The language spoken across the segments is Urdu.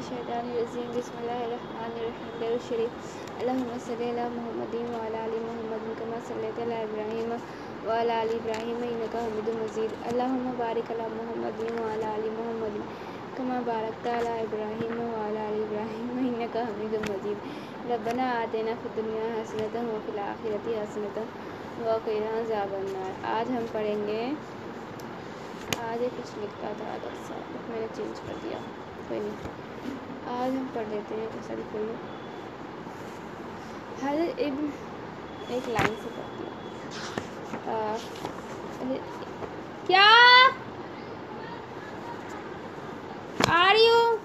الشیطان الرجیم بسم اللہ الرحمن الرحیم در الشریف اللہم صلی علی محمد وعلی آل محمد کما صلیت علی ابراہیم وعلی آل ابراہیم انکا حمید مجید اللہم بارک علی محمد وعلی آل محمد کما بارکت علی ابراہیم وعلی آل ابراہیم انکا حمید مجید ربنا آتنا فی الدنیا حسنۃ وفی الآخرۃ حسنۃ وقنا عذاب النار آج ہم پڑھیں گے آج کچھ لکھا تھا درس میں نے چینج کر دیا کوئی نہیں آج ہم پڑھ لیتے ہیں ایسا بھی کوئی حضرت ابن ایک لائن سے پڑھتی ہوں کیا؟ آ رہی ہوں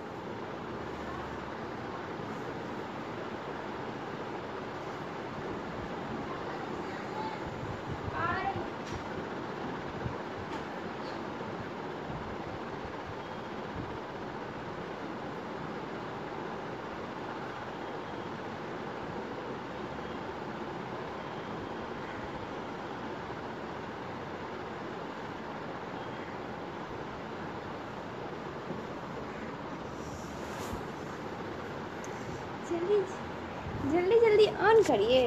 جلدی جلدی جلدی آن کریے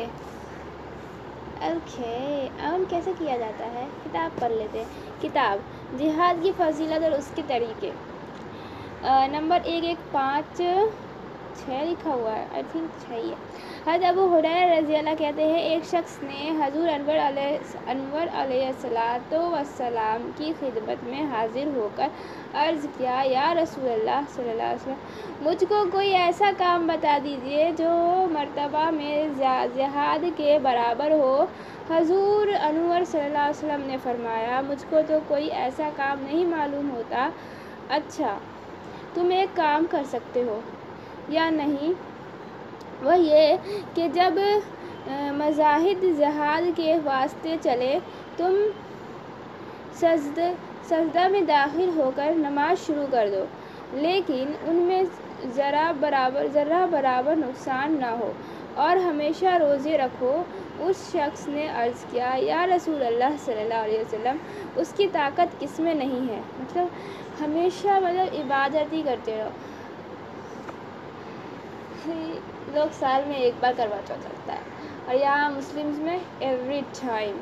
اوکے آن کیسے کیا جاتا ہے؟ کتاب پڑھ لیتے ہیں۔ کتاب، جہاد کی فضیلت اور اس کے طریقے۔ نمبر ایک ایک پانچ، چھ لکھا ہوا ہے۔ آئی تھنک چھ ہی ہے۔ حضرت ابو حریر رضی اللہ کہتے ہیں، ایک شخص نے حضور انور علیہ انور علیہ السلاۃ وسلام کی خدمت میں حاضر ہو کر عرض کیا، یا رسول اللہ صلی اللہ علیہ وسلم، مجھ کو کوئی ایسا کام بتا دیجیے جو مرتبہ میں جہاد کے برابر ہو۔ حضور انور صلی اللہ علیہ وسلم نے فرمایا، مجھ کو تو کوئی ایسا کام نہیں معلوم ہوتا۔ اچھا تم ایک کام کر سکتے ہو، یا نہیں؟ وہ یہ کہ جب مزاحد جہاد کے واسطے چلے، تم سجد سجدہ میں داخل ہو کر نماز شروع کر دو، لیکن ان میں ذرا برابر ذرا برابر نقصان نہ ہو، اور ہمیشہ روزے رکھو۔ اس شخص نے عرض کیا، یا رسول اللہ صلی اللہ علیہ وسلم، اس کی طاقت کس میں نہیں ہے؟ مطلب ہمیشہ مطلب عبادت ہی کرتے رہو۔ لوگ سال میں ایک بار کروا چوتھ چلتا ہے۔ اور یہاں مسلمس میں ایوری ٹائم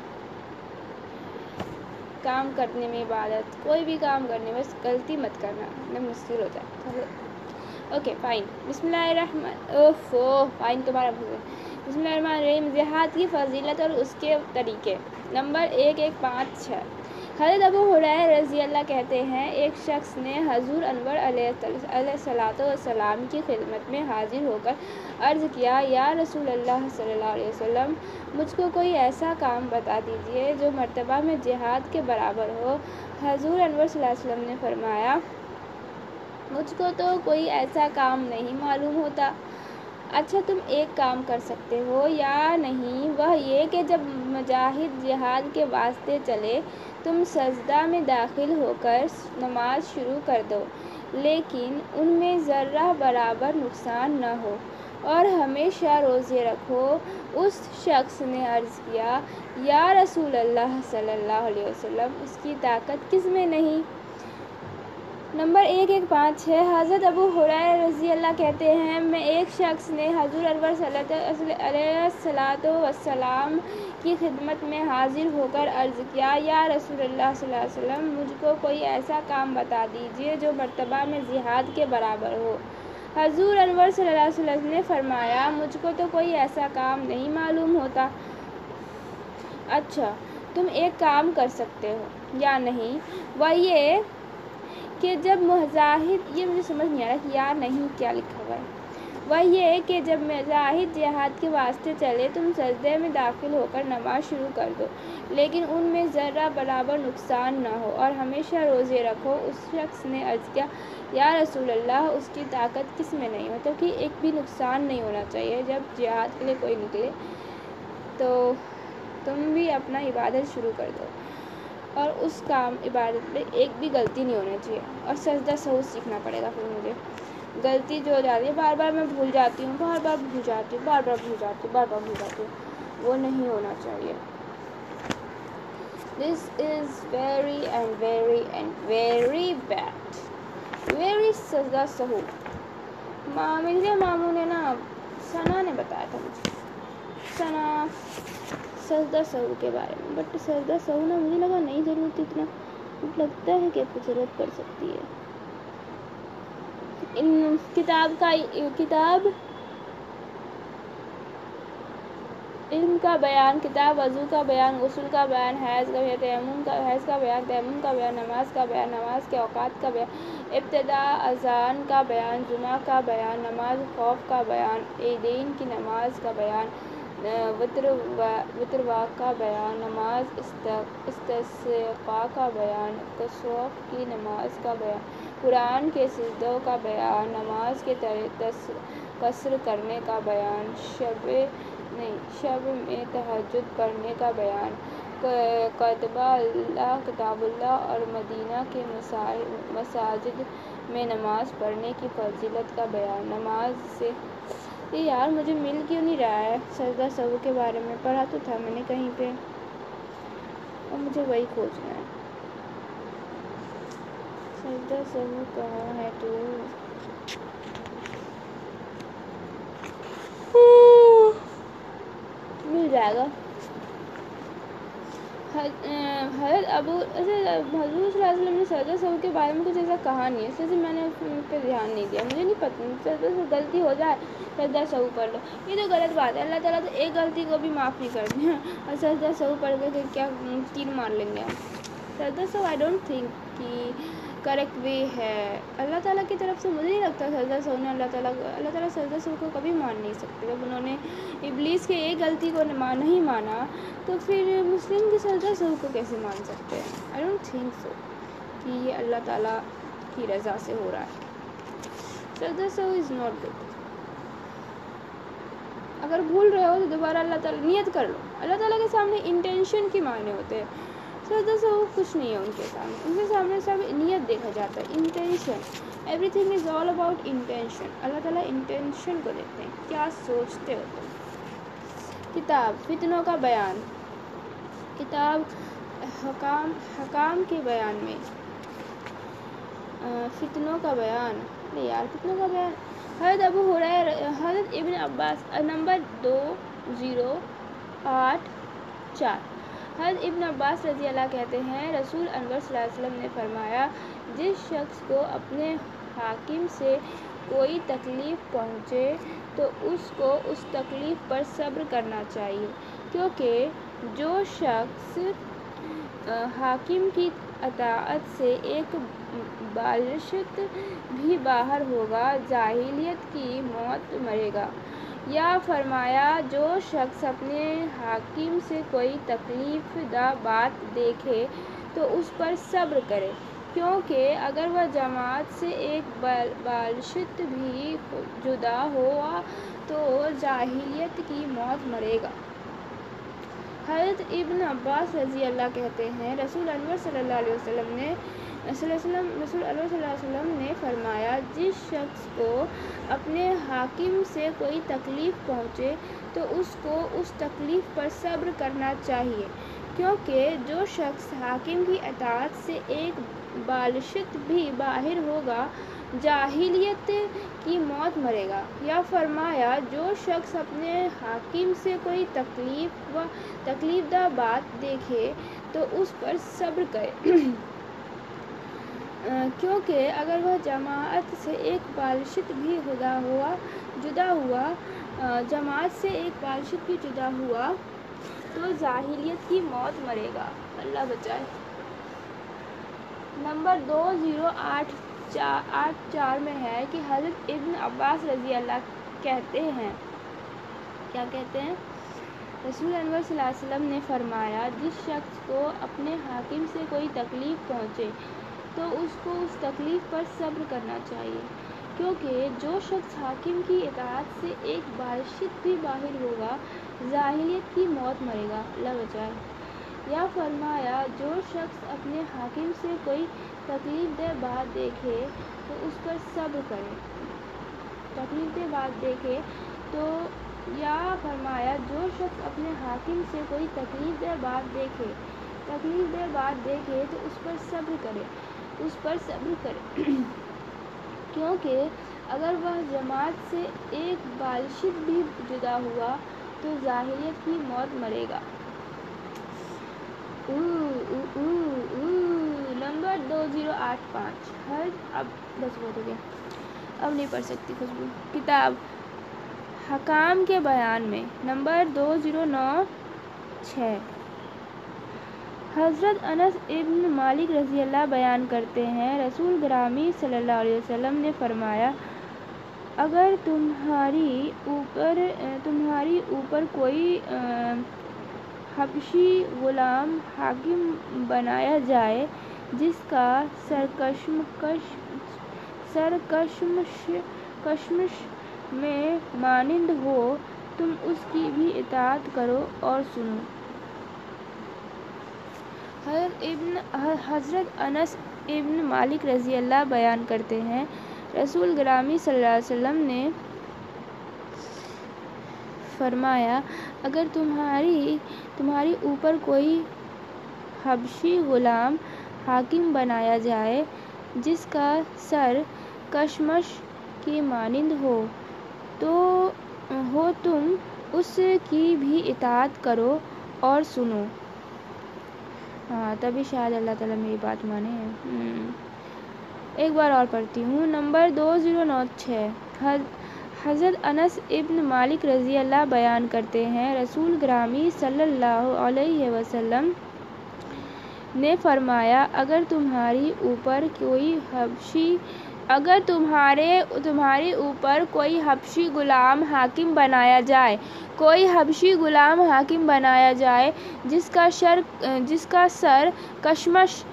کام کرنے میں عبادت، کوئی بھی کام کرنے میں غلطی مت کرنا مطلب مشکل ہو جائے اوکے فائن بسم اللہ الرحمن اوفو فائن تمہارا بسم اللہ الرحمن الرحیم جہاد کی فضیلت اور اس کے طریقے۔ نمبر ایک ایک، پانچ، چھ۔ حضرت ابو حریر رضی اللہ کہتے ہیں، ایک شخص نے حضور انور علیہ صلاۃ والسلام کی خدمت میں حاضر ہو کر عرض کیا، یا رسول اللہ صلی اللہ علیہ وسلم، مجھ کو کوئی ایسا کام بتا دیجیے جو مرتبہ میں جہاد کے برابر ہو۔ حضور انور صلی اللہ علیہ وسلم نے فرمایا، مجھ کو تو کوئی ایسا کام نہیں معلوم ہوتا۔ اچھا تم ایک کام کر سکتے ہو یا نہیں؟ وہ یہ کہ جب مجاہد جہاد کے واسطے چلے، تم سجدہ میں داخل ہو کر نماز شروع کر دو، لیکن ان میں ذرہ برابر نقصان نہ ہو۔ اور ہمیشہ روزے رکھو، اس شخص نے عرض کیا، یا رسول اللہ صلی اللہ علیہ وسلم، اس کی طاقت کس میں نہیں؟ نمبر ایک ایک پانچ ہے حضرت ابو حریر رضی اللہ کہتے ہیں، میں ایک شخص نے حضور انور صلی علیہ صلاۃ وسلام کی خدمت میں حاضر ہو کر عرض کیا، یا رسول اللہ صلی اللہ علیہ وسلم، مجھ کو کوئی ایسا کام بتا دیجیے جو مرتبہ میں جہاد کے برابر ہو۔ حضور انور صلی اللہ علیہ وسلم نے فرمایا، مجھ کو تو کوئی ایسا کام نہیں معلوم ہوتا۔ اچھا تم ایک کام کر سکتے ہو، یا نہیں؟ وہ یہ کہ جب مجاہد، یہ مجھے سمجھ نہیں آ رہا کہ یا نہیں، کیا لکھا ہوا ہے؟ وہ یہ ہے کہ جب مجاہد جہاد کے واسطے چلے، تم سجدے میں داخل ہو کر نماز شروع کر دو، لیکن ان میں ذرہ برابر نقصان نہ ہو، اور ہمیشہ روزے رکھو، اس شخص نے عرض کیا، یا رسول اللہ، اس کی طاقت کس میں نہیں؟ مطلب کہ ایک بھی نقصان نہیں ہونا چاہیے جب جہاد کے لیے کوئی نکلے، تو تم بھی اپنا عبادت شروع کر دو۔ اور اس کام عبادت میں ایک بھی غلطی نہیں ہونا چاہیے اور سجدہ سہو سیکھنا پڑے گا پھر مجھے۔ غلطی جو ہو جاتی ہے، بار بار میں بھول جاتی ہوں، بار بار بھول جاتی ہوں، بار بار بھول جاتی ہوں، بار بار بھول جاتی ہوں۔ وہ نہیں ہونا چاہیے۔ This is very and very and very bad very سجدہ سہو۔ میرے جی، ماموں نے نا، ثنا نے بتایا تھا مجھے۔ ثنا۔ سجدہ سہو کے بارے میں بٹ سجدہ سہو نا مجھے لگا نہیں ضرورت اتنا لگتا ہے کہ کچھ ضرورت پڑ سکتی ہے ان کتاب کا کتاب علم کا بیان کتاب وضو کا بیان غسل کا بیان حیض کا بیان تیمم کا حیض کا بیان تیمم کا بیان نماز کا بیان نماز کے اوقات کا بیان ابتدا اذان کا بیان جمعہ کا بیان نماز خوف کا بیان عیدین کی نماز کا بیان وطر وطر واق کا بیان، نماز استثقاء کا بیان، کسوف کی نماز کا بیان، قرآن کے سجدوں کا بیان، نماز کے قصر کرنے کا بیان، شب نہیں، شب میں تہجد پڑھنے کا بیان کتبہ اللہ، کتاب اللہ اور مدینہ کے مساجد میں نماز پڑھنے کی فضیلت کا بیان، نماز سے یہ یار مجھے مل کیوں نہیں رہا ہے سجدہ سبو کے بارے میں، پڑھا تو تھا میں نے کہیں پہ۔ اور مجھے وہی کھوجنا ہے۔ سجدہ سبو کہاں ہے تو؟ مل جائے گا۔ حضرت ابو اچھا، حضور صلی اللہ علیہ وسلم نے سجدہ سہو کے بارے میں کچھ ایسا کہا نہیں ہے اس لیے میں نے اس پہ دھیان نہیں دیا، مجھے نہیں پتہ سجدہ سے غلطی ہو جائے سجدہ سہو پڑھ لو۔ یہ تو غلط بات ہے، اللہ تعالیٰ تو ایک غلطی کو بھی معاف نہیں کرتے ہیں۔ اور سجدہ سہو پڑھ کے کیا تیر مار لیں گے سجدہ سہو آئی ڈونٹ تھنک کہ کریکٹ وے ہے۔ اللہ تعالیٰ کی طرف سے مجھے نہیں لگتا سجدہ سہو نے اللہ تعالیٰ اللہ تعالیٰ سجدہ سہو کو کبھی مان نہیں سکتے۔ جب انہوں نے ابلیس کے ایک غلطی کو نہیں مانا، تو پھر مسلم کی سجدہ سہو کو کیسے مان سکتے ہیں؟ آئی ڈونٹ تھنک سو کہ یہ اللہ تعالیٰ کی رضا سے ہو رہا ہے۔ سجدہ سہو از ناٹ گڈ اگر بھول رہے ہو تو دوبارہ اللہ تعالیٰ نیت کر لو۔ اللہ تعالیٰ کے سامنے انٹینشن کی معنی ہوتے ہیں۔ سجدہ سہو کچھ نہیں ہے ان کے سامنے ان کے سامنے سب نیت دیکھا جاتا ہے intention everything is all about intention Allah تعالیٰ انٹینشن کو دیکھتے ہیں کیا سوچتے ہو تم کتاب فتنوں کا بیان کتاب حکام حکام کے بیان میں فتنوں کا بیان نہیں یار فتنوں کا بیان حضرت ابو حریر حضرت ابن عباس نمبر دو زیرو آٹھ چار حضرت ابن عباس رضی اللہ کہتے ہیں، رسول انور صلی اللہ علیہ وسلم نے فرمایا، جس شخص کو اپنے حاکم سے کوئی تکلیف پہنچے تو اس کو اس تکلیف پر صبر کرنا چاہیے۔ کیونکہ جو شخص حاکم کی اطاعت سے ایک بالشت بھی باہر ہوگا، جاہلیت کی موت مرے گا۔ یا فرمایا، جو شخص اپنے حاکم سے کوئی تکلیف دہ بات دیکھے تو اس پر صبر کرے، کیونکہ اگر وہ جماعت سے ایک بالشت بھی جدا ہوا تو جاہلیت کی موت مرے گا۔ حضرت ابن عباس رضی اللہ کہتے ہیں، رسول انور صلی اللہ علیہ وسلم نے صلی اللہ وسلم رسول صلی اللہ علیہ وسلم نے فرمایا، جس شخص کو اپنے حاکم سے کوئی تکلیف پہنچے تو اس کو اس تکلیف پر صبر کرنا چاہیے، کیونکہ جو شخص حاکم کی اطاعت سے ایک بالشت بھی باہر ہوگا، جاہلیت کی موت مرے گا۔ یا فرمایا، جو شخص اپنے حاکم سے کوئی تکلیف و تکلیف دہ بات دیکھے تو اس پر صبر کرے۔ کیونکہ اگر وہ جماعت سے ایک بالشت بھی جدا ہوا جدا ہوا جماعت سے ایک بالشت بھی جدا ہوا، تو ظاہلیت کی موت مرے گا۔ اللہ بچائے۔ نمبر دو زیرو آٹھ چار آٹھ چار میں ہے کہ حضرت ابن عباس رضی اللہ کہتے ہیں۔ کیا کہتے ہیں؟ رسول انور صلی اللہ علیہ وسلم نے فرمایا، جس شخص کو اپنے حاکم سے کوئی تکلیف پہنچے تو اس کو اس تکلیف پر صبر کرنا چاہیے، کیونکہ جو شخص حاکم کی اطاعت سے ایک بالشت بھی باہر ہوگا ظاہلیت کی موت مرے گا اللہ بچائے یا فرمایا، جو شخص اپنے حاکم سے کوئی تکلیف دہ بات دیکھے تو اس پر صبر کرے۔ تکلیف دہ بات دیکھے تو، یا فرمایا، جو شخص اپنے حاکم سے کوئی تکلیف دہ بات دیکھے، تکلیف دہ بات دیکھے تو اس پر صبر کرے۔ اس پر صبر کرے۔ کیونکہ اگر وہ جماعت سے ایک بالشت بھی جدا ہوا تو ظاہریت کی موت مرے گا۔ نمبر دو زیرو آٹھ پانچ۔ ہر، اب دس بہت ہو گیا۔ اب نہیں پڑھ سکتی خوشبو۔ کتاب۔ حکام کے بیان میں نمبر دو زیرو نو چھ۔ حضرت انس ابن مالک رضی اللہ بیان کرتے ہیں، رسول گرامی صلی اللہ علیہ وسلم نے فرمایا، اگر تمہاری اوپر تمہاری اوپر کوئی حبشی غلام حاکم بنایا جائے، جس کا سرکشمکش، سرکشمش، کشمش میں مانند ہو، تم اس کی بھی اطاعت کرو اور سنو۔ حضرت ابن حضرت انس ابن مالک رضی اللہ بیان کرتے ہیں۔ رسول گرامی صلی اللہ علیہ وسلم نے فرمایا، اگر تمہاری تمہاری اوپر کوئی حبشی غلام حاکم بنایا جائے، جس کا سر کشمش کی مانند ہو، تو، ہو تم اس کی بھی اطاعت کرو اور سنو۔ ہاں تبھی شاید اللہ تعالیٰ میری بات مانے۔ ایک بار اور پڑھتی ہوں۔ نمبر دو زیرو نو چھ۔ حضرت انس ابن مالک رضی اللہ بیان کرتے ہیں۔ رسول گرامی صلی اللہ علیہ وسلم نے فرمایا اگر تمہاری اوپر کوئی حبشی اگر تمہارے تمہارے اوپر کوئی حبشی غلام حاکم بنایا جائے، کوئی حبشی غلام حاکم بنایا جائے، جس کا شر، جس کا سر کشمش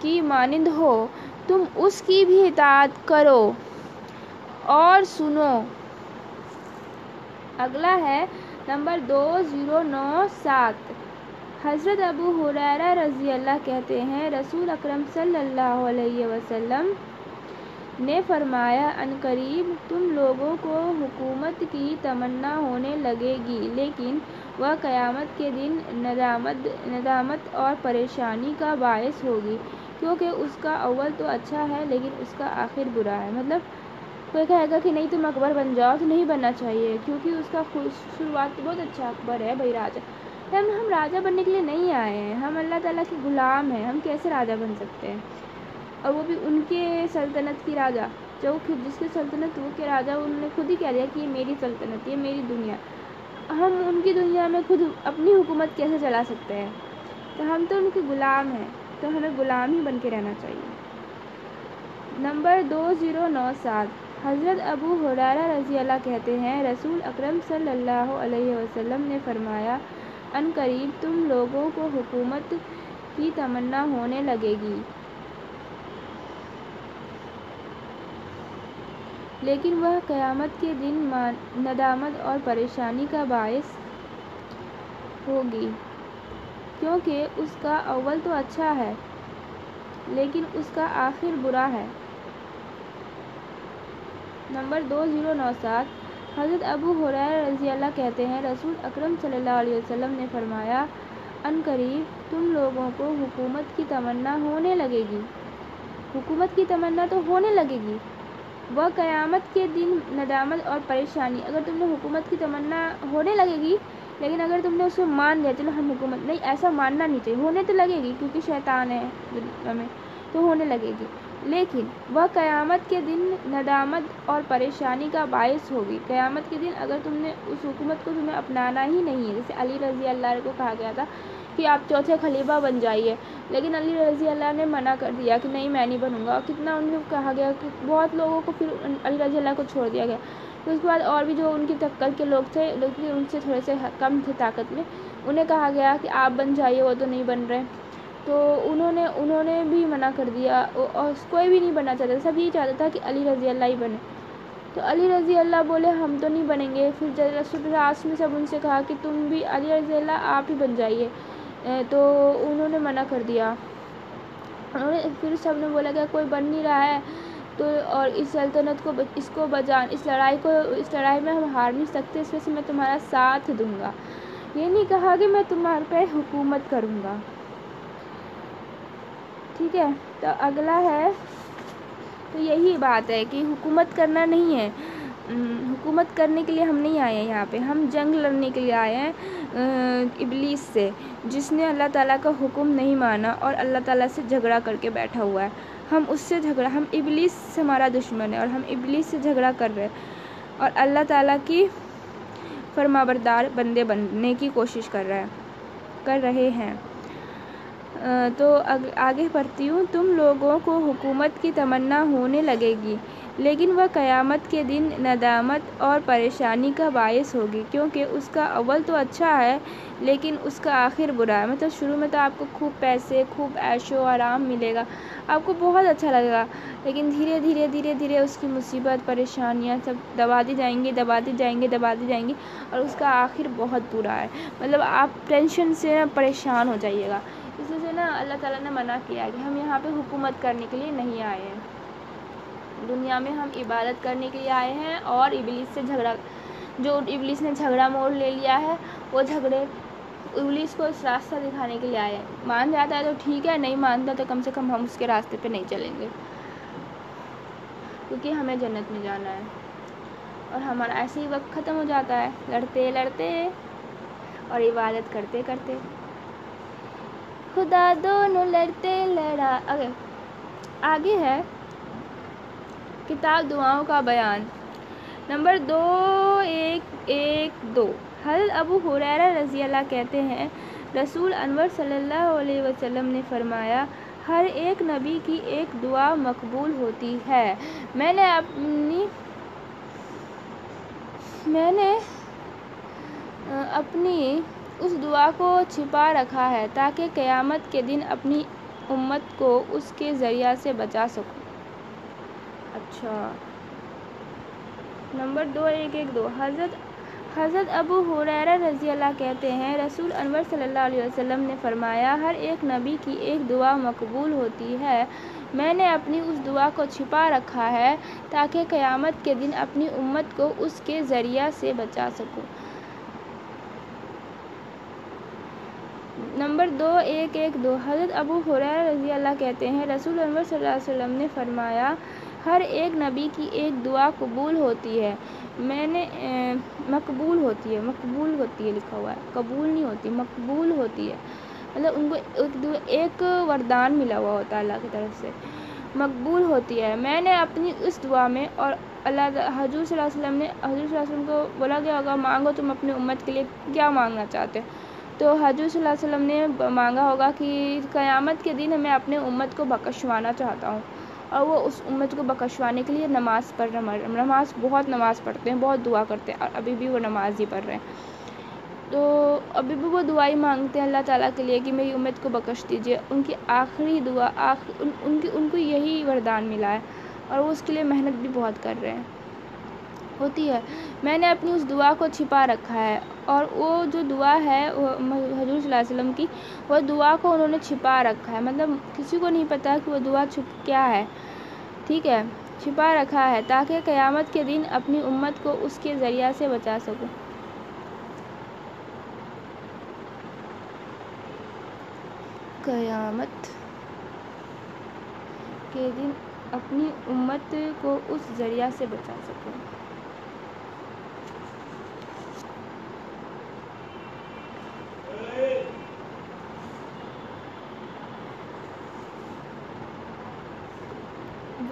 کی مانند ہو، تم اس کی بھی اطاعت کرو۔ اور سنو۔ اگلا ہے نمبر دو، زیرو، نو، سات۔ حضرت ابو ہریرہ رضی اللہ کہتے ہیں، رسول اکرم صلی اللہ علیہ وسلم نے فرمایا عنقریب تم لوگوں کو حکومت کی تمنا ہونے لگے گی، لیکن وہ قیامت کے دن ندامت ندامت اور پریشانی کا باعث ہوگی، کیونکہ اس کا اول تو اچھا ہے، لیکن اس کا آخر برا ہے۔ مطلب کوئی کہے گا کہ نہیں، تم اکبر بن جاؤ، تو نہیں بننا چاہیے، کیونکہ اس کا شروعات بہت اچھا اکبر ہے، بھائی راجا۔ ہم ہم راجا بننے کے لیے نہیں آئے ہیں، ہم اللہ تعالیٰ کے غلام ہیں، ہم کیسے راجا بن سکتے ہیں؟ اور وہ بھی ان کے سلطنت کی راجا۔ جو جس کی سلطنت وہ کے راجا، انہوں نے خود ہی کہہ دیا کہ یہ میری سلطنت، یہ میری دنیا۔ ہم ان کی دنیا میں خود اپنی حکومت کیسے چلا سکتے ہیں؟ تو ہم تو ان کے غلام ہیں، تو ہمیں غلام ہی بن کے رہنا چاہیے۔ نمبر دو زیرو نو سات۔ حضرت ابو ہریرہ رضی اللہ کہتے ہیں، رسول اکرم صلی اللہ علیہ وسلم نے فرمایا عنقریب تم لوگوں کو حکومت کی تمنا ہونے لگے گی۔ لیکن وہ قیامت کے دن ندامت اور پریشانی کا باعث ہوگی، کیونکہ اس کا اول تو اچھا ہے، لیکن اس کا آخر برا ہے۔ نمبر دو زیرو نو سات، حضرت ابو ہریرہ رضی اللہ کہتے ہیں، رسول اکرم صلی اللہ علیہ وسلم نے فرمایا عنقریب تم لوگوں کو حکومت کی تمنا ہونے لگے گی۔ حکومت کی تمنا تو ہونے لگے گی۔ وہ قیامت کے دن ندامت اور پریشانی۔ اگر تم نے حکومت کی تمنا ہونے لگے گی، لیکن اگر تم نے اس کو مان لیا، چلو ہم حکومت نہیں، ایسا ماننا نہیں چاہیے۔ ہونے تو لگے گی کیونکہ شیطان ہے دنیا میں، تو ہونے لگے گی۔ لیکن وہ قیامت کے دن ندامت اور پریشانی کا باعث ہوگی۔ قیامت کے دن اگر تم نے اس حکومت کو تمہیں اپنانا ہی نہیں ہے، جیسے علی رضی اللہ کو کہا گیا تھا کہ آپ چوتھے خلیفہ بن جائیے۔ لیکن علی رضی اللہ نے منع کر دیا کہ نہیں، میں نہیں بنوں گا۔ کتنا ان کو کہا گیا کہ بہت لوگوں کو پھر علی رضی اللہ کو چھوڑ دیا گیا۔ پھر اس کے بعد اور بھی جو ان کی ٹکر کے لوگ تھے لیکن ان سے تھوڑے سے کم تھے طاقت میں، انہیں کہا گیا کہ آپ بن جائیے، وہ تو نہیں بن رہے۔ تو انہوں نے انہوں نے بھی منع کر دیا۔ اور کوئی بھی نہیں بننا چاہتا، سب یہی چاہتا تھا کہ علی رضی اللہ ہی بنے۔ تو علی رضی اللہ بولے، ہم تو نہیں بنیں گے۔ پھر رسول راس نے سب ان سے کہا کہ تم بھی علی رضی اللہ آپ ہی بن جائیے۔ تو انہوں نے منع کر دیا۔ انہوں نے پھر سب نے بولا کہ کوئی بن نہیں رہا ہے، تو اور اس سلطنت کو اس کو بجان، اس لڑائی کو، اس لڑائی میں ہم ہار نہیں سکتے، اس وجہ سے میں تمہارا ساتھ دوں گا۔ یہ نہیں کہا کہ میں تمہارے پہ حکومت کروں گا۔ ٹھیک ہے، تو اگلا ہے، تو یہی بات ہے کہ حکومت کرنا نہیں ہے۔ حکومت کرنے کے لیے ہم نہیں آئے ہیں یہاں پہ۔ ہم جنگ لڑنے کے لیے آئے ہیں ابلیس سے، جس نے اللہ تعالیٰ کا حکم نہیں مانا اور اللہ تعالیٰ سے جھگڑا کر کے بیٹھا ہوا ہے۔ ہم اس سے جھگڑا، ہم ابلیس سے ہمارا دشمن ہے اور ہم ابلیس سے جھگڑا کر رہے ہیں۔ اور اللہ تعالیٰ کی فرما بردار بندے بننے کی کوشش کر رہا ہے کر رہے ہیں۔ تو آگے پڑھتی ہوں۔ تم لوگوں کو حکومت کی تمنا ہونے لگے گی، لیکن وہ قیامت کے دن ندامت اور پریشانی کا باعث ہوگی، کیونکہ اس کا اول تو اچھا ہے، لیکن اس کا آخر برا ہے۔ مطلب شروع میں تو آپ کو خوب پیسے، خوب عیش و آرام ملے گا، آپ کو بہت اچھا لگے گا، لیکن دھیرے دھیرے دھیرے دھیرے اس کی مصیبت، پریشانیاں سب دباتی جائیں گی دباتی جائیں گی دباتی جائیں گی اور اس کا آخر بہت برا ہے۔ مطلب آپ ٹینشن سے پریشان ہو جائیے گا۔ اس سے نا اللہ تعالیٰ نے منع کیا کہ ہم یہاں پہ حکومت کرنے کے لیے نہیں آئے ہیں۔ دنیا میں ہم عبادت کرنے کے لیے آئے ہیں اور ابلیس سے جھگڑا، جو ابلیس نے جھگڑا موڑ لے لیا ہے، وہ جھگڑے ابلیس کو اس راستہ دکھانے کے لیے آئے ہیں۔ مان جاتا ہے تو ٹھیک ہے، نہیں مانتا تو کم سے کم ہم اس کے راستے پہ نہیں چلیں گے۔ کیونکہ ہمیں جنت میں جانا ہے۔ اور ہمارا ایسے ہی وقت ختم ہو جاتا ہے، لڑتے لڑتے اور عبادت کرتے کرتے۔ خدا دونوں لڑتے لڑا۔ اگر آگے ہے۔ کتاب دعاؤں کا بیان۔ نمبر دو، ایک ایک، دو۔ حضرت ابو حریرہ رضی اللہ کہتے ہیں، رسول انور صلی اللہ علیہ وسلم نے فرمایا، ہر ایک نبی کی ایک دعا مقبول ہوتی ہے۔ میں نے اپنی، میں نے، اپنی اس دعا کو چھپا رکھا ہے تاکہ قیامت کے دن اپنی امت کو اس کے ذریعہ سے بچا سکوں۔ اچھا۔ نمبر دو، ایک ایک، دو۔ حضرت حضرت ابو حریرہ رضی اللہ کہتے ہیں، رسول انور صلی اللہ علیہ وسلم نے فرمایا، ہر ایک نبی کی ایک دعا مقبول ہوتی ہے۔ میں نے اپنی اس دعا کو چھپا رکھا ہے تاکہ قیامت کے دن اپنی امت کو اس کے ذریعہ سے بچا سکوں۔ نمبر دو، ایک ایک دو۔ حضرت ابو حریرہ رضی اللہ کہتے ہیں، رسول انور صلی اللہ علیہ وسلم نے فرمایا، ہر ایک نبی کی ایک دعا قبول ہوتی ہے۔ میں نے مقبول ہوتی ہے، مقبول ہوتی ہے لکھا ہوا ہے۔ قبول نہیں ہوتی، مقبول ہوتی ہے۔ مطلب ان کو ایک وردان ملا ہوا ہوتا ہے اللہ کی طرف سے۔ مقبول ہوتی ہے۔ میں نے اپنی اس دعا میں، اور اللہ حضور صلی اللہ علیہ وسلم نے، حضور صلی اللہ علیہ وسلم کو بولا گیا ہوگا، مانگو تم اپنی امت کے لیے کیا مانگنا چاہتے تو حضور صلی اللہ علیہ وسلم نے مانگا ہوگا کہ قیامت کے دن میں اپنے امت کو بخشوانا چاہتا ہوں۔ اور وہ اس امت کو بخشوانے کے لیے نماز پڑھ رہے نماز، بہت نماز پڑھتے ہیں، بہت دعا کرتے ہیں۔ اور ابھی بھی وہ نماز ہی پڑھ رہے ہیں۔ تو ابھی بھی وہ دعائی مانگتے ہیں اللہ تعالیٰ کے لیے کہ میری امت کو بخش دیجیے۔ ان کی آخری دعا آخر ان کی، ان کو یہی وردان ملا ہے۔ اور وہ اس کے لیے محنت بھی بہت کر رہے ہیں۔ ہوتی ہے۔ میں نے اپنی اس دعا کو چھپا رکھا ہے اور وہ جو دعا ہے حضور صلی اللہ علیہ وسلم کی، وہ دعا کو انہوں نے چھپا رکھا ہے۔ مطلب کسی کو نہیں پتہ کہ وہ دعا چھپ کیا ہے۔ ٹھیک ہے؟ چھپا رکھا ہے تاکہ قیامت کے دن اپنی امت کو اس کے ذریعہ سے بچا سکوں۔ قیامت کے دن اپنی امت کو اس ذریعہ سے بچا سکوں۔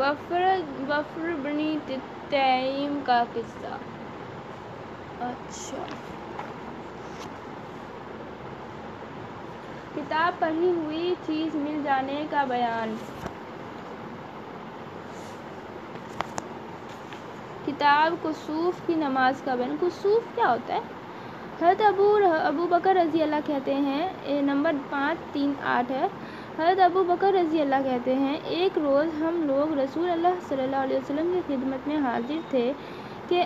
وفر وفر بنی تیم کا قصہ۔ اچھا۔ کتاب پڑھی ہوئی چیز مل جانے کا بیان۔ کتاب کسوف کی نماز کا بیان۔ کسوف کیا ہوتا ہے؟ حضرت ابو ابو بکر رضی اللہ کہتے ہیں نمبر پانچ، تین، آٹھ ہے۔ حضرت ابو بکر رضی اللہ کہتے ہیں، ایک روز ہم لوگ رسول اللہ صلی اللہ علیہ وسلم کی خدمت میں حاضر تھے کہ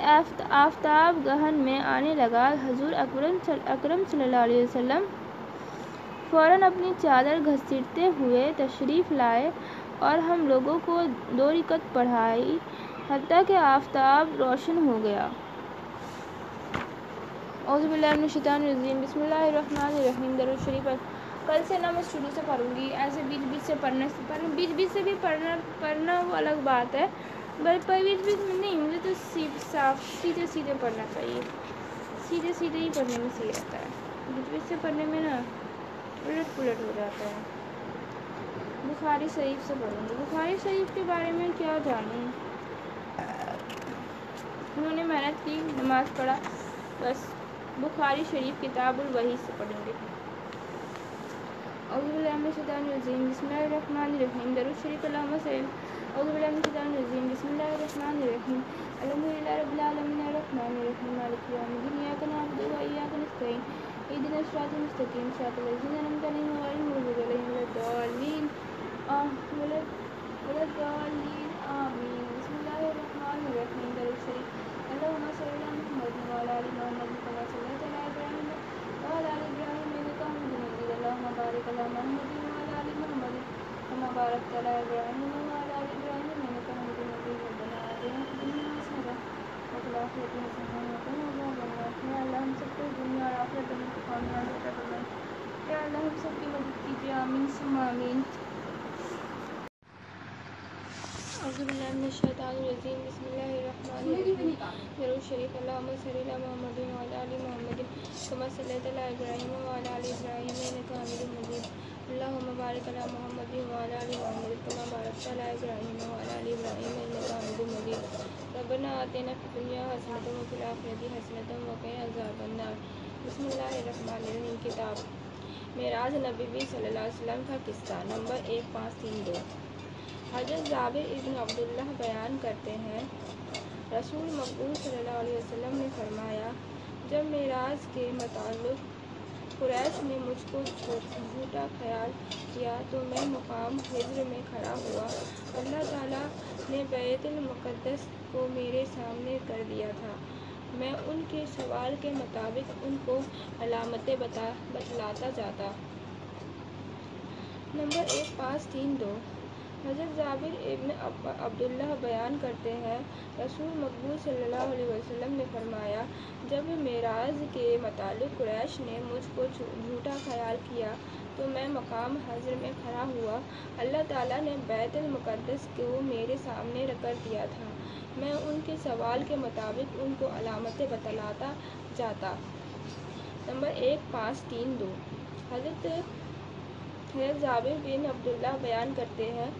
آفتاب گہن میں آنے لگا۔ حضور اکرم اکرم صلی اللہ علیہ وسلم فوراً اپنی چادر گھسیٹتے ہوئے تشریف لائے اور ہم لوگوں کو دو رکعت پڑھائی حتیٰ کہ آفتاب روشن ہو گیا۔ اعوذ باللہ من الشیطان الرجیم۔ بسم اللہ الرحمن الرحیم۔ درود شریف۔ کل سے نا میں شروع سے پڑھوں گی، ایسے بیچ بیچ سے پڑھنے سے پڑھ بیچ بیچ سے بھی پڑھنا پڑھنا وہ الگ بات ہے بٹ پر بیچ بیچ میں نہیں، مجھے تو صاف، سیدھے سیدھے پڑھنا چاہیے۔ سیدھے سیدھے ہی پڑھنے میں صحیح رہتا ہے۔ بیچ بیچ سے پڑھنے میں نا الٹ پلٹ ہو جاتا ہے۔ بخاری شریف سے پڑھوں گی۔ بخاری شریف کے بارے میں کیا جانوں؟ انہوں نے محنت کی، نماز پڑھا، بس بخاری شریف کتاب الوحی سے پڑھیں گے اعوذ باللہ من الشیطان الرجیم بسم اللہ الرحمن الرحیم درود شریف اللہم صلی الرجیم بسم اللہ الرحمن الرحیم الحمدللہ رب العالمین الرحمن الرحیم مالک یوم الدین ایاک نعبد و ایاک نستعین اهدنا الصراط المستقیم صراط الذین انعمت علیہم غیر المغضوب علیہم ولا الضالین ولا الضالین آمین بسم اللہ الرحمن الرحیم درود شریف اللهم صل على محمد وعلى ال محمد كما صليت على ابراهيم وعلى ال ابراهيم انك حميد مجيد اللهم بارك على محمد وعلى ال محمد كما باركت على ابراهيم وعلى ال ابراهيم انك حميد مجيد. ربنا اتنا في الدنيا حسنه وفي الاخره حسنه وقنا عذاب النار. يا الله ہم سب کو دنیا اور آخرت میں کامیاب عطا فرمائے یا اللہ ہم سب کی مدد کیجیے آمین ثم آمین اعوذ باللہ من الشیطان الرجیم، بسم اللہ الرحمن الرحیم. درود شریف، اللہم صلی علی محمد وعلی آل محمد. کما صلیت علی ابراہیم وعلی آل ابراہیم انک حمید مجید. اللہم بارک علی محمد وعلی آل محمد. کما بارکت علی ابراہیم وعلی آل ابراہیم انک حمید مجید. ربنا آتنا فی الدنیا حسنۃ وفی الآخرۃ حسنۃ وقنا عذاب النار. بسم اللہ الرحمن الرحیم. کتاب معراج نبی صلی اللہ علیہ وسلم کا قصہ نمبر ایک پانچ تین دو. حضرت جابر ابن عبداللہ بیان کرتے ہیں۔ رسول مقبول صلی اللہ علیہ وسلم نے فرمایا، جب معراج کے متعلق قریش نے مجھ کو جھوٹا خیال کیا تو میں مقام حضر میں کھڑا ہوا۔ اللہ تعالیٰ نے بیت المقدس کو میرے سامنے کر دیا تھا۔ میں ان کے سوال کے مطابق ان کو علامتیں بتا بتلاتا جاتا۔ نمبر ایک پانچ تین دو۔ حضرت جابر ابن عبداللہ بیان کرتے ہیں، رسول مقبول صلی اللہ علیہ وسلم نے فرمایا، جب معراج کے متعلق قریش نے مجھ کو جھوٹا خیال کیا تو میں مقام حضر میں کھڑا ہوا اللہ تعالیٰ نے بیت المقدس کو میرے سامنے کر دیا تھا۔ میں ان کے سوال کے مطابق ان کو علامتیں بتلاتا جاتا۔ نمبر ایک، پانچ، تین، دو۔ حضرت حضرت جابر بن عبداللہ بیان کرتے ہیں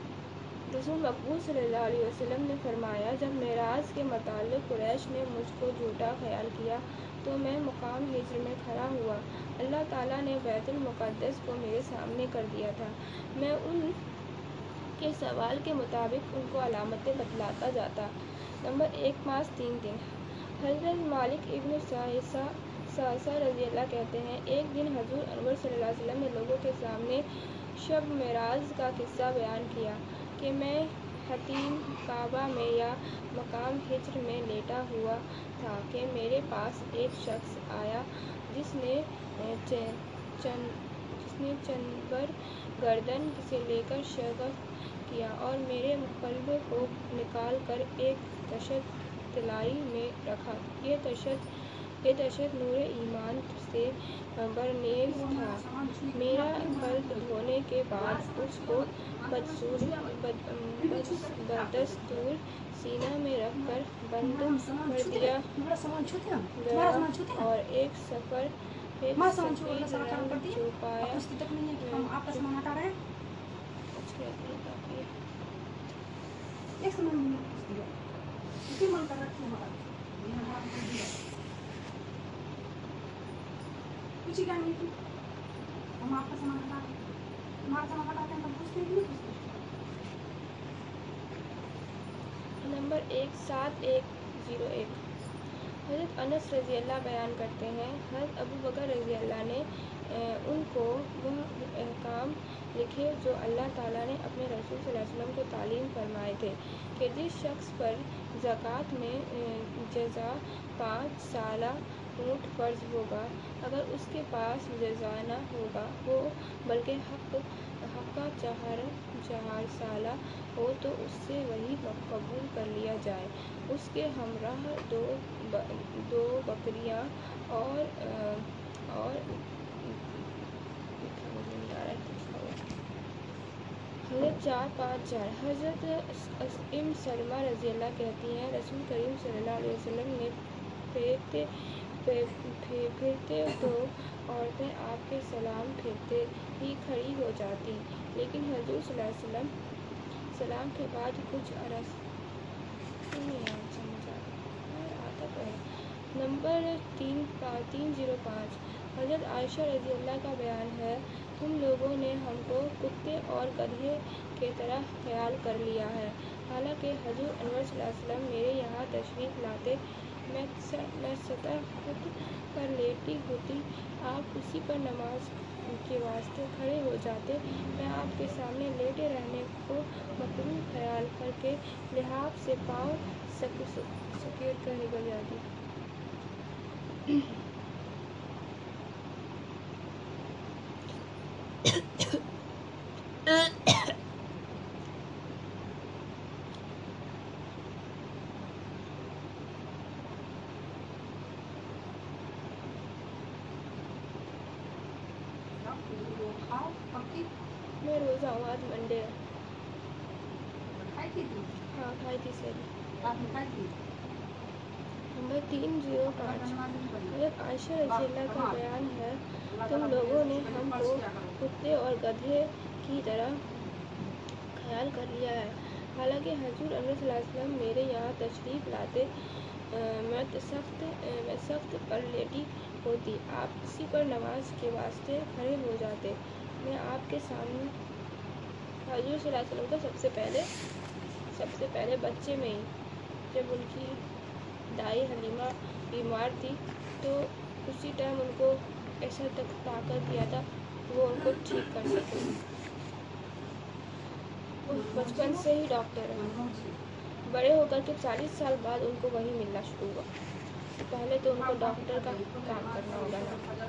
رسول مقبول صلی اللہ علیہ وسلم نے فرمایا، جب معراج کے متعلق قریش نے مجھ کو جھوٹا خیال کیا تو میں مقام ہجر میں کھڑا ہوا۔ اللہ تعالیٰ نے بیت المقدس کو میرے سامنے کر دیا تھا۔ میں ان کے سوال کے مطابق ان کو علامتیں بتلاتا جاتا۔ نمبر ایک پانچ تین دن۔ حضرت مالک ابن ساسا رضی اللہ کہتے ہیں، ایک دن حضور انور صلی اللہ علیہ وسلم نے لوگوں کے سامنے شب معراج کا قصہ بیان کیا۔ کہ میں حتیم کعبہ میں یا مقام ہجر میں لیٹا ہوا تھا کہ میرے پاس ایک شخص آیا جس نے جس نے چنبر گردن سے لے کر شگف کیا اور میرے قلب کو نکال کر ایک تشت طلائی میں رکھا۔ یہ تشت یہ تشت نور ایمان سے برنیز تھا۔ میرا قلب دھونے کے بعد اس کو بدستور سینہ میں رکھ کر بند کر دیا۔ گیا اور ایک سفر ایک سفید جو پایا۔ نمبر ایک سات ایک زیرو ایک۔ حضرت انس رضی اللہ بیان کرتے ہیں، حضرت ابو بکر رضی اللہ نے ان کو وہ احکام لکھے جو اللہ تعالیٰ نے اپنے رسول صلی اللہ علیہ وسلم کو تعلیم فرمائے تھے کہ جس شخص پر زکوٰۃ میں جزا، پانچ سالہ اونٹ فرض ہوگا۔ اگر اس کے پاس جزانہ ہوگا، ہو، بلکہ حق حقہ چہار چہار سالہ ہو، تو اس سے وہی قبول کر لیا جائے۔ اس کے ہمراہ دو دو بکریاں اور اور حضرت چار، پانچ چار حضرت ام سلمہ رضی اللہ کہتی ہیں، رسول کریم صلی اللہ علیہ وسلم نے پیٹ پھرتے تو عورتیں آپ کے سلام پھیرتے ہی کھڑی ہو جاتی۔ لیکن حضور صلی اللہ علیہ وسلم سلام کے بعد کچھ عرص نمبر تین تین زیرو پانچ۔ حضرت عائشہ رضی اللہ کا بیان ہے، تم لوگوں نے ہم کو کتے اور گدھے کی طرح خیال کر لیا ہے۔ حالانکہ حضور انور صلی اللہ علیہ وسلم میرے یہاں تشریف لاتے سطح خود پر لیٹی ہوتی۔ آپ اسی پر نماز کے واسطے کھڑے ہو جاتے۔ میں آپ کے سامنے لیٹے رہنے کو مکرو خیال کر کے لحاف سے پاؤں سکیر کر نکل جاتی۔ روزہ ہوا آج منڈے ہاں کھائی تھی سر نمبر تین زیرو پانچ حضرت عائشہ رضی اللہ کا بیان ہے تم لوگوں نے ہم کو کتے اور گدھے کی طرح خیال کر لیا ہے حالانکہ حضور علیہ صلی اللہ علیہ وسلم میرے یہاں تشریف لاتے میں سخت میں سخت پر لیٹی ہوتی آپ اسی پر نماز کے واسطے کھڑے ہو جاتے میں آپ کے سامنے حضور صلی اللہ علیہ وسلم کا سب سے پہلے، سب سے پہلے بچے میں ہی، جب ان کی دائی حلیمہ بیمار تھی، تو اسی ٹائم ان کو ایسا تک طاقت دیا تھا، وہ ان کو ٹھیک کر سکے۔ بچپن سے ہی ڈاکٹر ہیں۔ بڑے ہو کر کے چالیس سال بعد ان کو وہی ملنا شروع ہوا۔ پہلے تو ان کو ڈاکٹر کا کام کرنا ہوگا تھا۔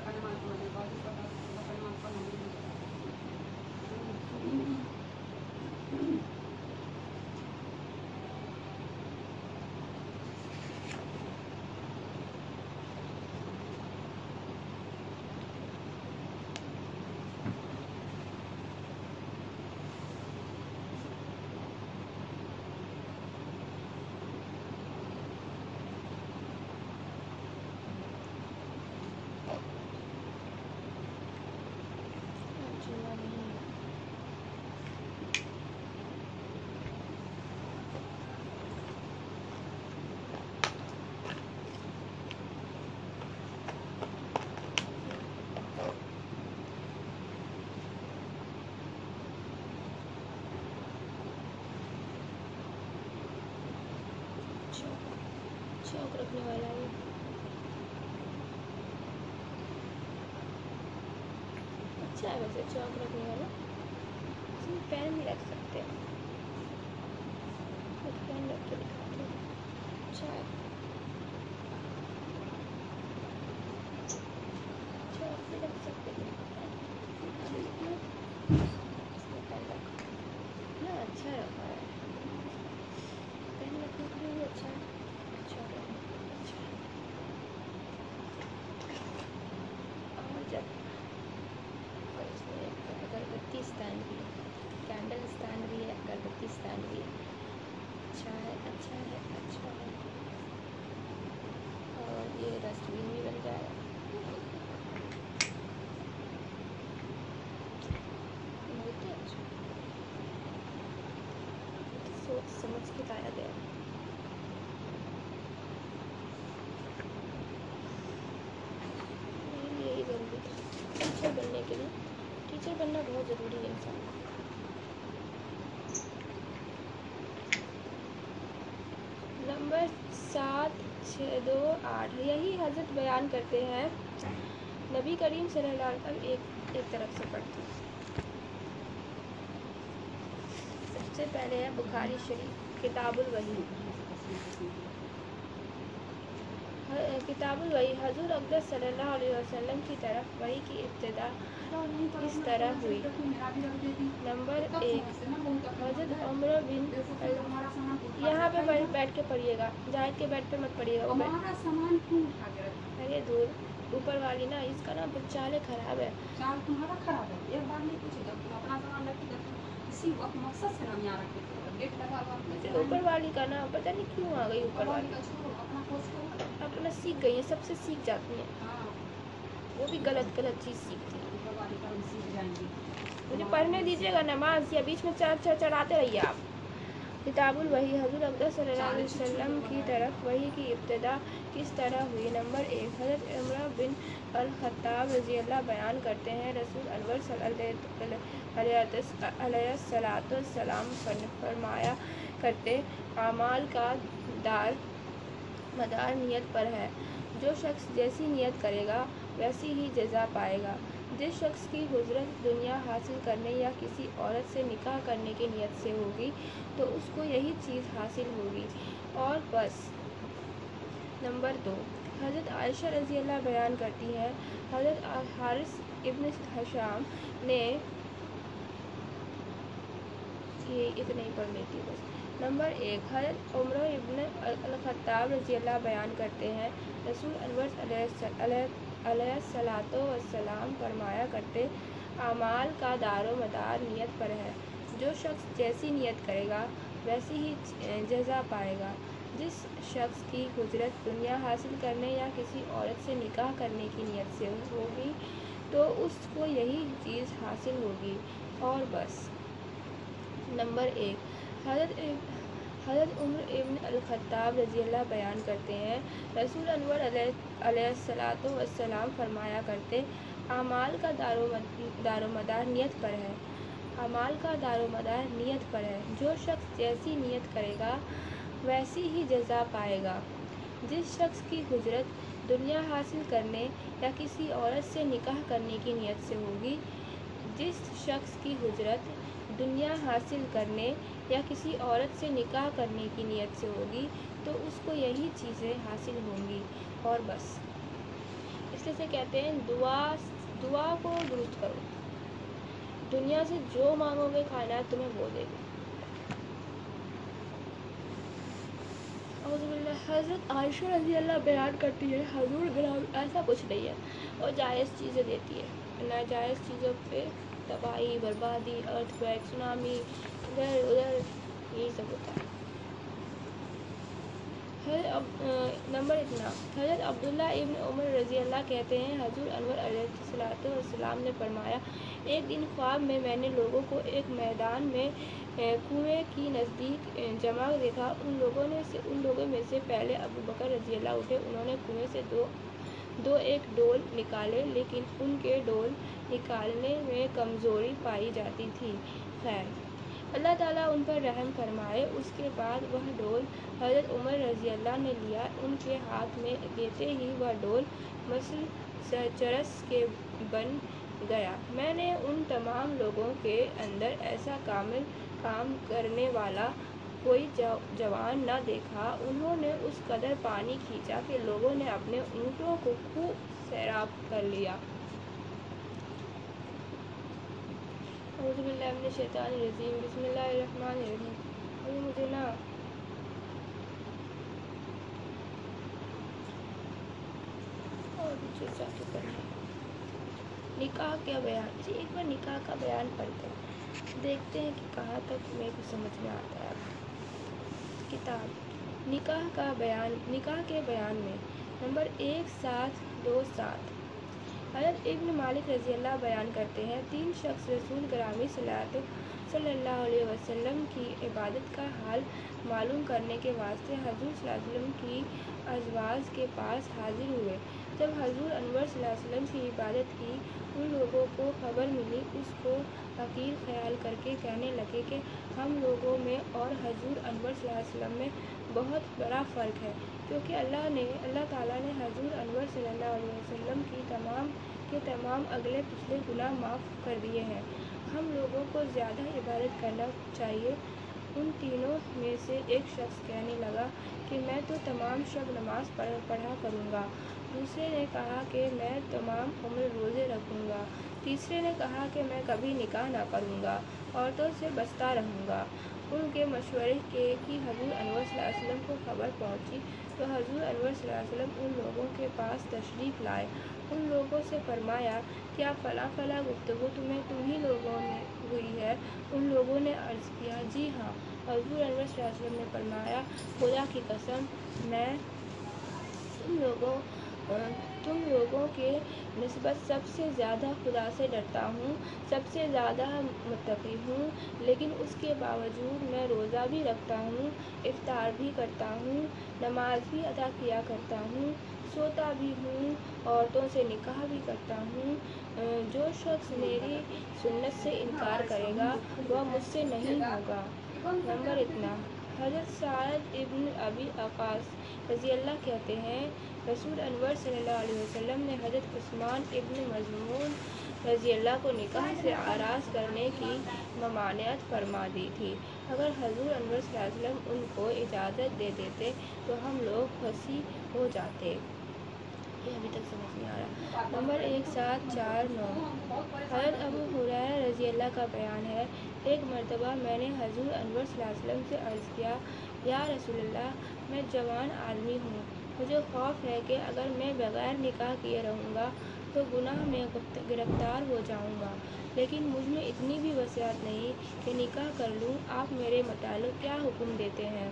کرنے والا ہے۔ اچھا ہے ویسے چوک رکھنے والا۔ اس میں پین بھی رکھ سکتے ہیں۔ پین رکھ کے دکھاتے اچھا ہے۔ اچھا رکھا ہے۔ پین رکھنے کے لیے اچھا ہے۔ پاکستان بھی اچھا ہے اچھا ہے اچھا ہے اور یہ ڈسٹ بین بھی بن جائے سوچ سمجھ کے لایا گیا یہی ضروری تھا ٹیچر بننے کے لیے ٹیچر بننا بہت ضروری ہے انسان کو سات، چھ، دو، آٹھ، یہی حضرت بیان کرتے ہیں۔ نبی کریم صلی اللہ علیہ وسلم ایک ایک طرف سے پڑھتے ہیں۔ سب سے پہلے ہے بخاری شریف، کتاب الوحی کتاب الوحی حضور اقدس صلی اللہ علیہ وسلم کی طرف وحی کی ابتدا کس طرح ہوئی۔ نمبر ایک حضرت عمر بن یہاں پہ بیٹھ کے پڑھیے گا۔ جائید کے بیٹھ پہ مت پڑھیے گا ارے دور اوپر والی نا اس کا نا چال خراب ہے۔ چال تمہارا خراب ہے۔ بار نہیں پوچھے جب جب وقت مقصد سے یہاں اوپر والی کا نا پتہ نہیں کیوں آ گئی اوپر والی۔ اپنا سیکھ گئی ہے سب سے سیکھ جاتی ہیں ہاں۔ وہ بھی غلط غلط چیز سیکھتی ہیں مجھے پڑھنے دیجیے گا، نماز یا بیچ میں چڑھ چڑھ چڑھاتے رہیے آپ۔ کتاب الوحی حضور اقدس صلی اللہ علیہ وسلم کی طرف وحی کی ابتدا کس طرح ہوئی؟ نمبر ایک، حضرت عمرہ بن الخطاب رضی اللہ بیان کرتے ہیں۔ رسول انور صلی اللہ علیہ السلام فرمایا کرتے، اعمال کا دار مدار نیت پر ہے۔ جو شخص جیسی نیت کرے گا، ویسی ہی جزا پائے گا۔ جس شخص کی حضرت دنیا حاصل کرنے یا کسی عورت سے نکاح کرنے کی نیت سے ہوگی، تو اس کو یہی چیز حاصل ہوگی۔ اور بس۔ نمبر دو۔ حضرت عائشہ رضی اللہ بیان کرتی ہیں۔ حضرت حارث ابن حشام نے یہ اتنے ہی پڑھ لیتی بس۔ نمبر ایک۔ حضرت عمر ابن الخطاب رضی اللہ بیان کرتے ہیں۔ رسول انور علیہ علیہ السلاۃ والسلام فرمایا کرتے، اعمال کا دار و مدار نیت پر ہے۔ جو شخص جیسی نیت کرے گا، ویسی ہی جزا پائے گا۔ جس شخص کی حجرت دنیا حاصل کرنے یا کسی عورت سے نکاح کرنے کی نیت سے ہوگی، تو اس کو یہی چیز حاصل ہوگی۔ اور بس۔ نمبر ایک۔ حضرت حضرت عمر ابن الخطاب رضی اللہ بیان کرتے ہیں۔ رسول انور علیہ علیہ السلاۃ والسلام فرمایا کرتے اعمال کا دار و دار و مدار نیت پر ہے۔ اعمال کا دار و مدار نیت پر ہے۔ جو شخص جیسی نیت کرے گا، ویسی ہی جزا پائے گا۔ جس شخص کی حجرت دنیا حاصل کرنے یا کسی عورت سے نکاح کرنے کی نیت سے ہوگی، جس شخص کی حجرت دنیا حاصل کرنے یا کسی عورت سے نکاح کرنے کی نیت سے ہوگی، تو اس کو یہی چیزیں حاصل ہوں گی۔ اور بس۔ اس لیے سے کہتے ہیں دعا دعا کو درست کرو۔ دنیا سے جو مانگو گے کائنات تمہیں وہ دے گی حضرت عائشہ رضی اللہ بیان کرتی ہے، حضور گرام ایسا کچھ نہیں ہے۔ اور جائز چیزیں دیتی ہے۔ ناجائز چیزوں پہ تباہی، بربادی ارتھ کویک سونامی ادھر ادھر یہی سب ہوتا ہے۔ حضرت نمبر اتنا۔ حضرت عبداللہ ابن عمر رضی اللہ کہتے ہیں، حضور انور علیہ الصلاۃ والسلام نے فرمایا، ایک دن خواب میں میں نے لوگوں کو ایک میدان میں کنویں کی نزدیک جمع دیکھا۔ ان لوگوں نے سے، ان لوگوں میں سے پہلے ابو بکر رضی اللہ اٹھے۔ انہوں نے کنویں سے دو دو ایک ڈول نکالے، لیکن ان کے ڈول نکالنے میں کمزوری پائی جاتی تھی۔ خیر، اللہ تعالیٰ ان پر رحم فرمائے۔ اس کے بعد وہ ڈول حضرت عمر رضی اللہ نے لیا۔ ان کے ہاتھ میں لیتے ہی وہ ڈول مثل چرس کے بن گیا۔ میں نے ان تمام لوگوں کے اندر ایسا کامل کام کرنے والا کوئی جوان نہ دیکھا۔ انہوں نے اس قدر پانی کھینچا کہ لوگوں نے اپنے اونٹوں کو خوب سیراب کر لیا۔ اعوذ باللہ من الشیطان الرجیم، بسم اللہ الرحمن الرحیم۔ ابھی مجھے نا اور بھی چاہتے کرنا نکاح کیا بیان؟ جی ایک بار نکاح کا بیان پڑھتے ہیں۔ دیکھتے ہیں کہ کہاں تک میرے کو سمجھ میں آتا ہے۔ کتاب۔ نکاح کا بیان، نکاح کے بیان میں نمبر ایک، سات، دو، سات۔ حضرت ابن مالک رضی اللہ بیان کرتے ہیں، تین شخص رسول گرامی صلی صلی اللہ علیہ وسلم کی عبادت کا حال معلوم کرنے کے واسطے حضور صلی اللہ علیہ وسلم کی ازواج کے پاس حاضر ہوئے۔ جب حضور انور صلی اللہ علیہ وسلم کی عبادت کی، ان لوگوں کو خبر ملی، اس کو حقیر خیال کر کے کہنے لگے کہ ہم لوگوں میں اور حضور انور صلی اللہ علیہ وسلم میں بہت بڑا فرق ہے۔ کیونکہ اللہ نے، اللہ تعالیٰ نے حضور انور صلی اللہ علیہ وسلم کی تمام، کے تمام اگلے پچھلے گناہ معاف کر دیے ہیں۔ ہم لوگوں کو زیادہ عبادت کرنا چاہیے۔ ان تینوں میں سے ایک شخص کہنے لگا کہ میں تو تمام شب نماز پڑھ، پڑھا کروں گا۔ دوسرے نے کہا کہ میں تمام عمر روزے رکھوں گا۔ تیسرے نے کہا کہ میں کبھی نکاح نہ کروں گا، عورتوں سے بچتا رہوں گا۔ ان کے مشورے کے کہ حضور انور صلی اللہ علیہ وسلم کو خبر پہنچی تو حضور انور صلی اللہ علیہ وسلم ان لوگوں کے پاس تشریف لائے۔ ان لوگوں سے فرمایا، کیا فلاں فلاں گفتگو تمہیں تمہیں لوگوں نے ہوئی ہے؟ ان لوگوں نے عرض کیا جی ہاں۔ حضور انور صلی اللہ علیہ وسلم نے فرمایا، خدا کی قسم، میں تم لوگوں تم لوگوں کے نسبت سب سے زیادہ خدا سے ڈرتا ہوں، سب سے زیادہ متقی ہوں، لیکن اس کے باوجود میں روزہ بھی رکھتا ہوں، افطار بھی کرتا ہوں، نماز بھی ادا کیا کرتا ہوں، سوتا بھی ہوں، عورتوں سے نکاح بھی کرتا ہوں۔ جو شخص میری سنت سے انکار کرے گا، وہ مجھ سے نہیں ہوگا۔ نمبر اتنا۔ حضرت سعد ابن ابی وقاص رضی اللہ کہتے ہیں، رسول انور صلی اللہ علیہ وسلم نے حضرت عثمان ابن مضمون رضی اللہ کو نکاح سے آراز کرنے کی ممانعت فرما دی تھی۔ اگر حضور انور صلی اللہ علیہ وسلم ان کو اجازت دے دیتے تو ہم لوگ پھنسی ہو جاتے۔ یہ ابھی تک سمجھ نہیں آ رہا۔ نمبر ایک سات چار نو۔ حضرت ابو حریرہ رضی اللہ کا بیان ہے ایک مرتبہ میں نے حضور انور صلی اللہ علیہ وسلم سے عرض کیا، یا رسول اللہ، میں جوان آدمی ہوں۔ مجھے خوف ہے کہ اگر میں بغیر نکاح کیے رہوں گا تو گناہ میں گرفتار ہو جاؤں گا۔ لیکن مجھ میں اتنی بھی وسعت نہیں کہ نکاح کر لوں، آپ میرے متعلق کیا حکم دیتے ہیں؟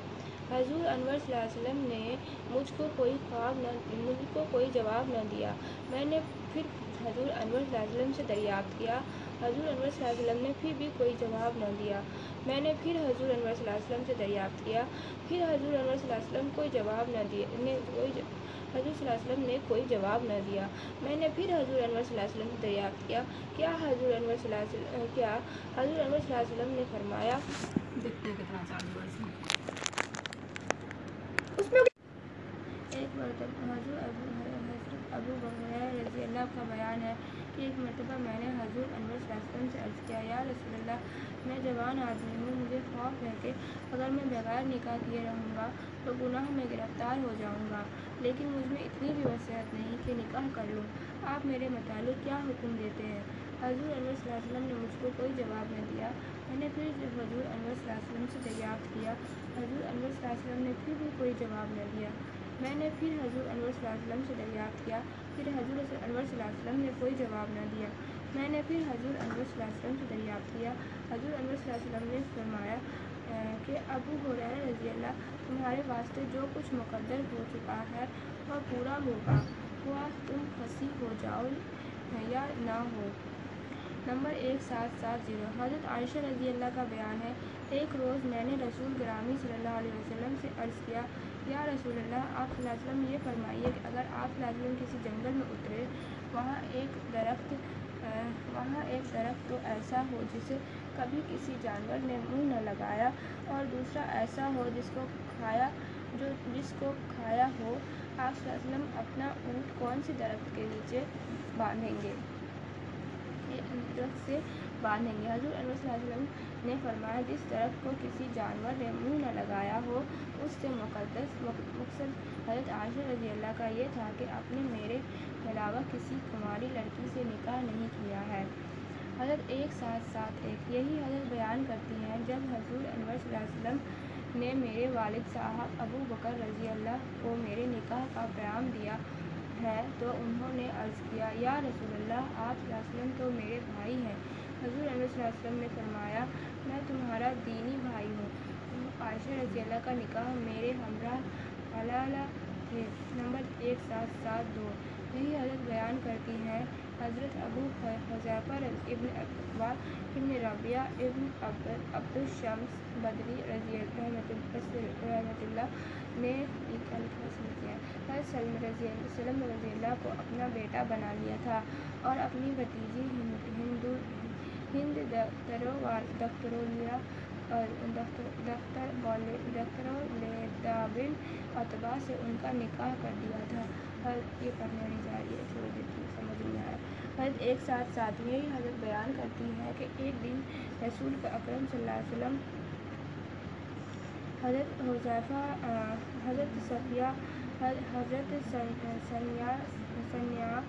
حضور انور صلی اللہ علیہ وسلم نے مجھ کو کوئی خواب نہ، مجھ کو کوئی جواب نہ دیا۔ میں نے پھر حضور انور صلی اللہ علیہ وسلم سے دریافت کیا حضور انور صلی اللہ علیہ وسلم نے پھر بھی کوئی جواب نہ دیا۔ میں نے پھر حضور انور صلی اللہ علیہ وسلم سے دریافت کیا۔ پھر حضور انور صلی اللہ علیہ وسلم کوئی جواب نہ دیا نے کوئی حضور صلی اللہ علیہ وسلم نے کوئی جواب نہ دیا۔ میں نے پھر حضور انور صلی اللہ علیہ وسلم سے دریافت کیا۔ کیا حضور انور صلی اللہ علیہ وسلم کیا حضور انور صلی اللہ علیہ وسلم نے فرمایا؟ دیکھتے ہیں کتنا چالو اس میں۔ ایک مرتبہ حضور ابو حضرت ابو بکر رضی اللہ کا بیان ہے۔ کہ ایک مرتبہ میں نے حضور انور صلی اللہ علیہ وسلم سے عرض کیا، یا رسول اللہ، میں جوان آدمی ہوں، مجھے خوف ہے کہ اگر میں بغیر نکاح کیے رہوں گا تو گناہ میں گرفتار ہو جاؤں گا، لیکن مجھ میں اتنی بھی وسعت نہیں کہ نکاح کر لوں۔ آپ میرے متعلق کیا حکم دیتے ہیں؟ حضور انور صلی اللہ علیہ وسلم نے مجھ کو کوئی جواب نہ دیا۔ میں نے پھر جب حضور انور صلی اللہ علیہ وسلم سے دریافت کیا، حضور انور صلی اللہ علیہ وسلم نے پھر بھی کوئی جواب نہ دیا۔ میں نے پھر حضور انور صلی اللہ علیہ وسلم سے دریافت کیا پھر حضور انور صلی اللہ علیہ وسلم نے کوئی جواب نہ دیا۔ میں نے پھر حضور انور صلی اللہ علیہ وسلم سے دریافت کیا۔ حضور انور صلی اللہ علیہ وسلم نے فرمایا کہ ابو حریرہ رضی اللہ تمہارے واسطے جو کچھ مقدر ہو چکا ہے، وہ پورا ہوگا۔ ہوا تم پھنسی ہو جاؤ یا نہ ہو۔ نمبر ایک سات سات زیرو۔ حضرت عائشہ رضی اللہ کا بیان ہے، ایک روز میں نے رسول گرامی صلی اللہ علیہ وسلم سے عرض کیا یا رسول اللہ، آپ صلی اللہ علیہ وسلم یہ فرمائیے کہ اگر آپ صلی اللہ علیہ وسلم کسی جنگل میں اترے، وہاں ایک درخت وہاں ایک درخت تو ایسا ہو جسے کبھی کسی جانور نے منہ نہ لگایا اور دوسرا ایسا ہو جس کو کھایا، جو جس کو کھایا ہو، آپ صلی اللہ علیہ وسلم اپنا اونٹ کون سی درخت کے نیچے باندھیں گے؟ درخت سے باندھیں گے۔ حضور صلی اللہ علیہ وسلم نے فرمایا، جس درخت کو کسی جانور نے منہ نہ لگایا ہو، اس سے مقدس مقصد حضرت عائشہ رضی اللہ کا یہ تھا کہ آپ نے میرے علاوہ کسی کماری لڑکی سے نکاح نہیں کیا ہے۔ حضرت ایک سات سات ایک، یہی حضرت بیان کرتی ہیں، جب حضور انور صلی اللہ علیہ وسلم نے میرے والد صاحب ابو بکر رضی اللہ کو میرے نکاح کا پیام دیا ہے تو انہوں نے عرض کیا، یا رسول اللہ، آپ صلی اللہ علیہ وسلم تو میرے بھائی ہیں۔ حضور صلی اللہ علیہ وسلم نے فرمایا، میں تمہارا دینی بھائی ہوں۔ عائشہ رضی اللہ کا نکاح میرے ہمراہ حلالہ ہے۔ نمبر ایک سات سات دو۔ یہی حضرت بیان کرتی ہیں، حضرت ابو حذیفہ ابن اقبا ابن ربیہ ابن عبد الشمس بدری رضی رحمۃ اللہ نے حضرت سلم رضی سلم رضی اللہ کو اپنا بیٹا بنا لیا تھا اور اپنی بھتیجی ہندو ہند دخترولیا دختر بن عتبہ سے ان کا نکاح کر دیا تھا اور یہ پڑھنے نہیں جا رہی ہے چھوڑ دیتی ہوں سمجھ نہیں آیا حضرت ایک ساتھ ساتھ حضرت بیان کرتی ہے کہ ایک دن رسول اکرم صلی اللہ علیہ وسلم حضرت حذیفہ حضرت صفیہ حضرت ثنیا ثنیا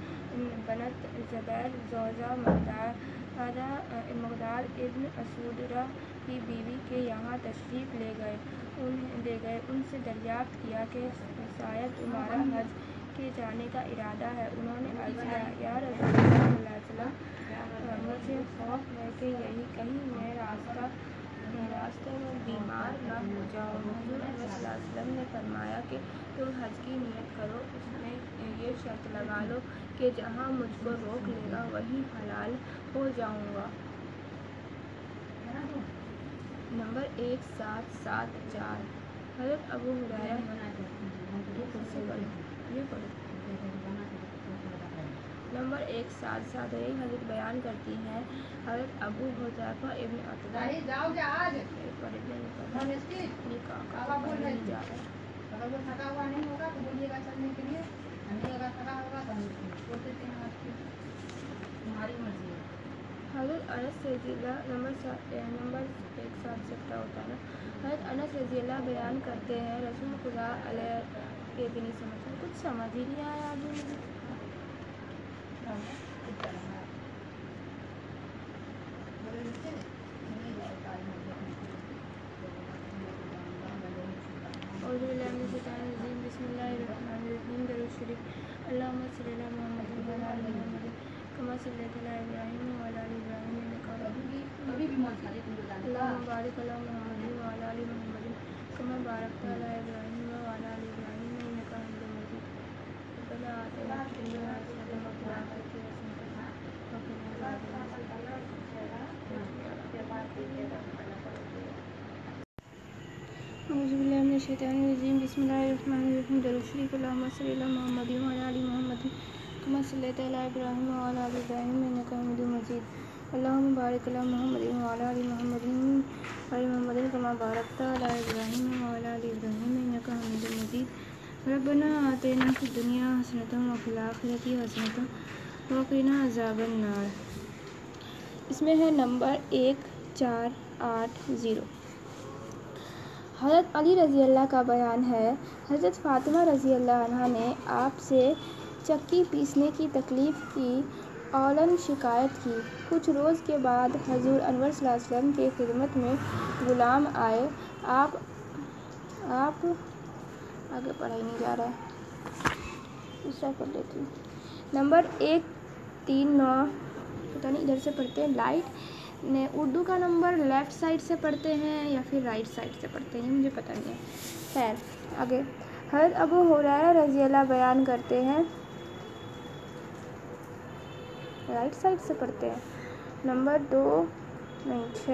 بنت زبیر زوجہ مقدار خواجہ مغدار ابن اسودرہ کی بیوی کے یہاں تشریف لے گئے۔ ان لے گئے۔ ان سے دریافت کیا کہ شاید تمہارا حج کے جانے کا ارادہ ہے۔ انہوں نے عرض کیا، یا رسول اللہ صلی اللہ علیہ وسلم، مجھے خوف ہے کہ یہی کہیں میں راستہ راستے میں بیمار نہ ہو جاؤ حضور علیہ وسلم نے فرمایا کہ تم حج کی نیت کرو، اس میں یہ شرط لگا لو کہ جہاں مجھ کو روک لے گا وہی حلال ہو جاؤں گا۔ نمبر ایک سات سات چار۔ حضرت ابو حریرہ نمبر ایک سات سات۔ ایک حضرت بیان کرتی ہیں حضرت ابو حضیفہ ابن عطلہ حضرت انس رضی اللہ نمبر سات نمبر ایک سات سترہ اتارا حضرت انس رضی اللہ بیان کرتے ہیں رسول خدا علیہ کے بھی نہیں سمجھتا کچھ سمجھ ہی نہیں آیا آدمی مجھے الشیطان الرجیم، بسم اللہ الرحمن الرحیم شریف، اللہم صلی اللہ محمد و علی محمد، کما صلی تعالیٰ ابراہیم وعلا ابراہیم، انکا حمید مجید. اللہم بارک اللہ محمد وعلا علی محمد علی محمد کما بارکتا علی ابراہیم وعلا علی ابراہیم، انکا حمید مجید. ربنا آتینا فی الدنیا حسنتا و وفی الاخرتی حسنتا وقینا عذاب النار. اس میں ہے نمبر ایک چار آٹھ زیرو. حضرت علی رضی اللہ کا بیان ہے۔ حضرت فاطمہ رضی اللہ عنہ نے آپ سے چکی پیسنے کی تکلیف کی اولن شکایت کی۔ کچھ روز کے بعد حضور انور صلی اللہ علیہ وسلم کے خدمت میں غلام آئے۔ آپ آپ، آگے پڑھا ہی نہیں جا رہا۔ ہے دوسرا کر لیتی ہوں۔ نمبر ایک، تین، نو، پتہ نہیں ادھر سے پڑھتے ہیں۔ لائٹ۔ نے اردو کا نمبر لیفٹ سائڈ سے پڑھتے ہیں یا پھر رائٹ سائڈ سے پڑھتے ہیں، مجھے پتہ نہیں ہے۔ خیر، آگے۔ حضرت ابو حریرہ رضی اللہ بیان کرتے ہیں۔ رائٹ سائڈ سے پڑھتے ہیں۔ نمبر دو، نہیں، چھ،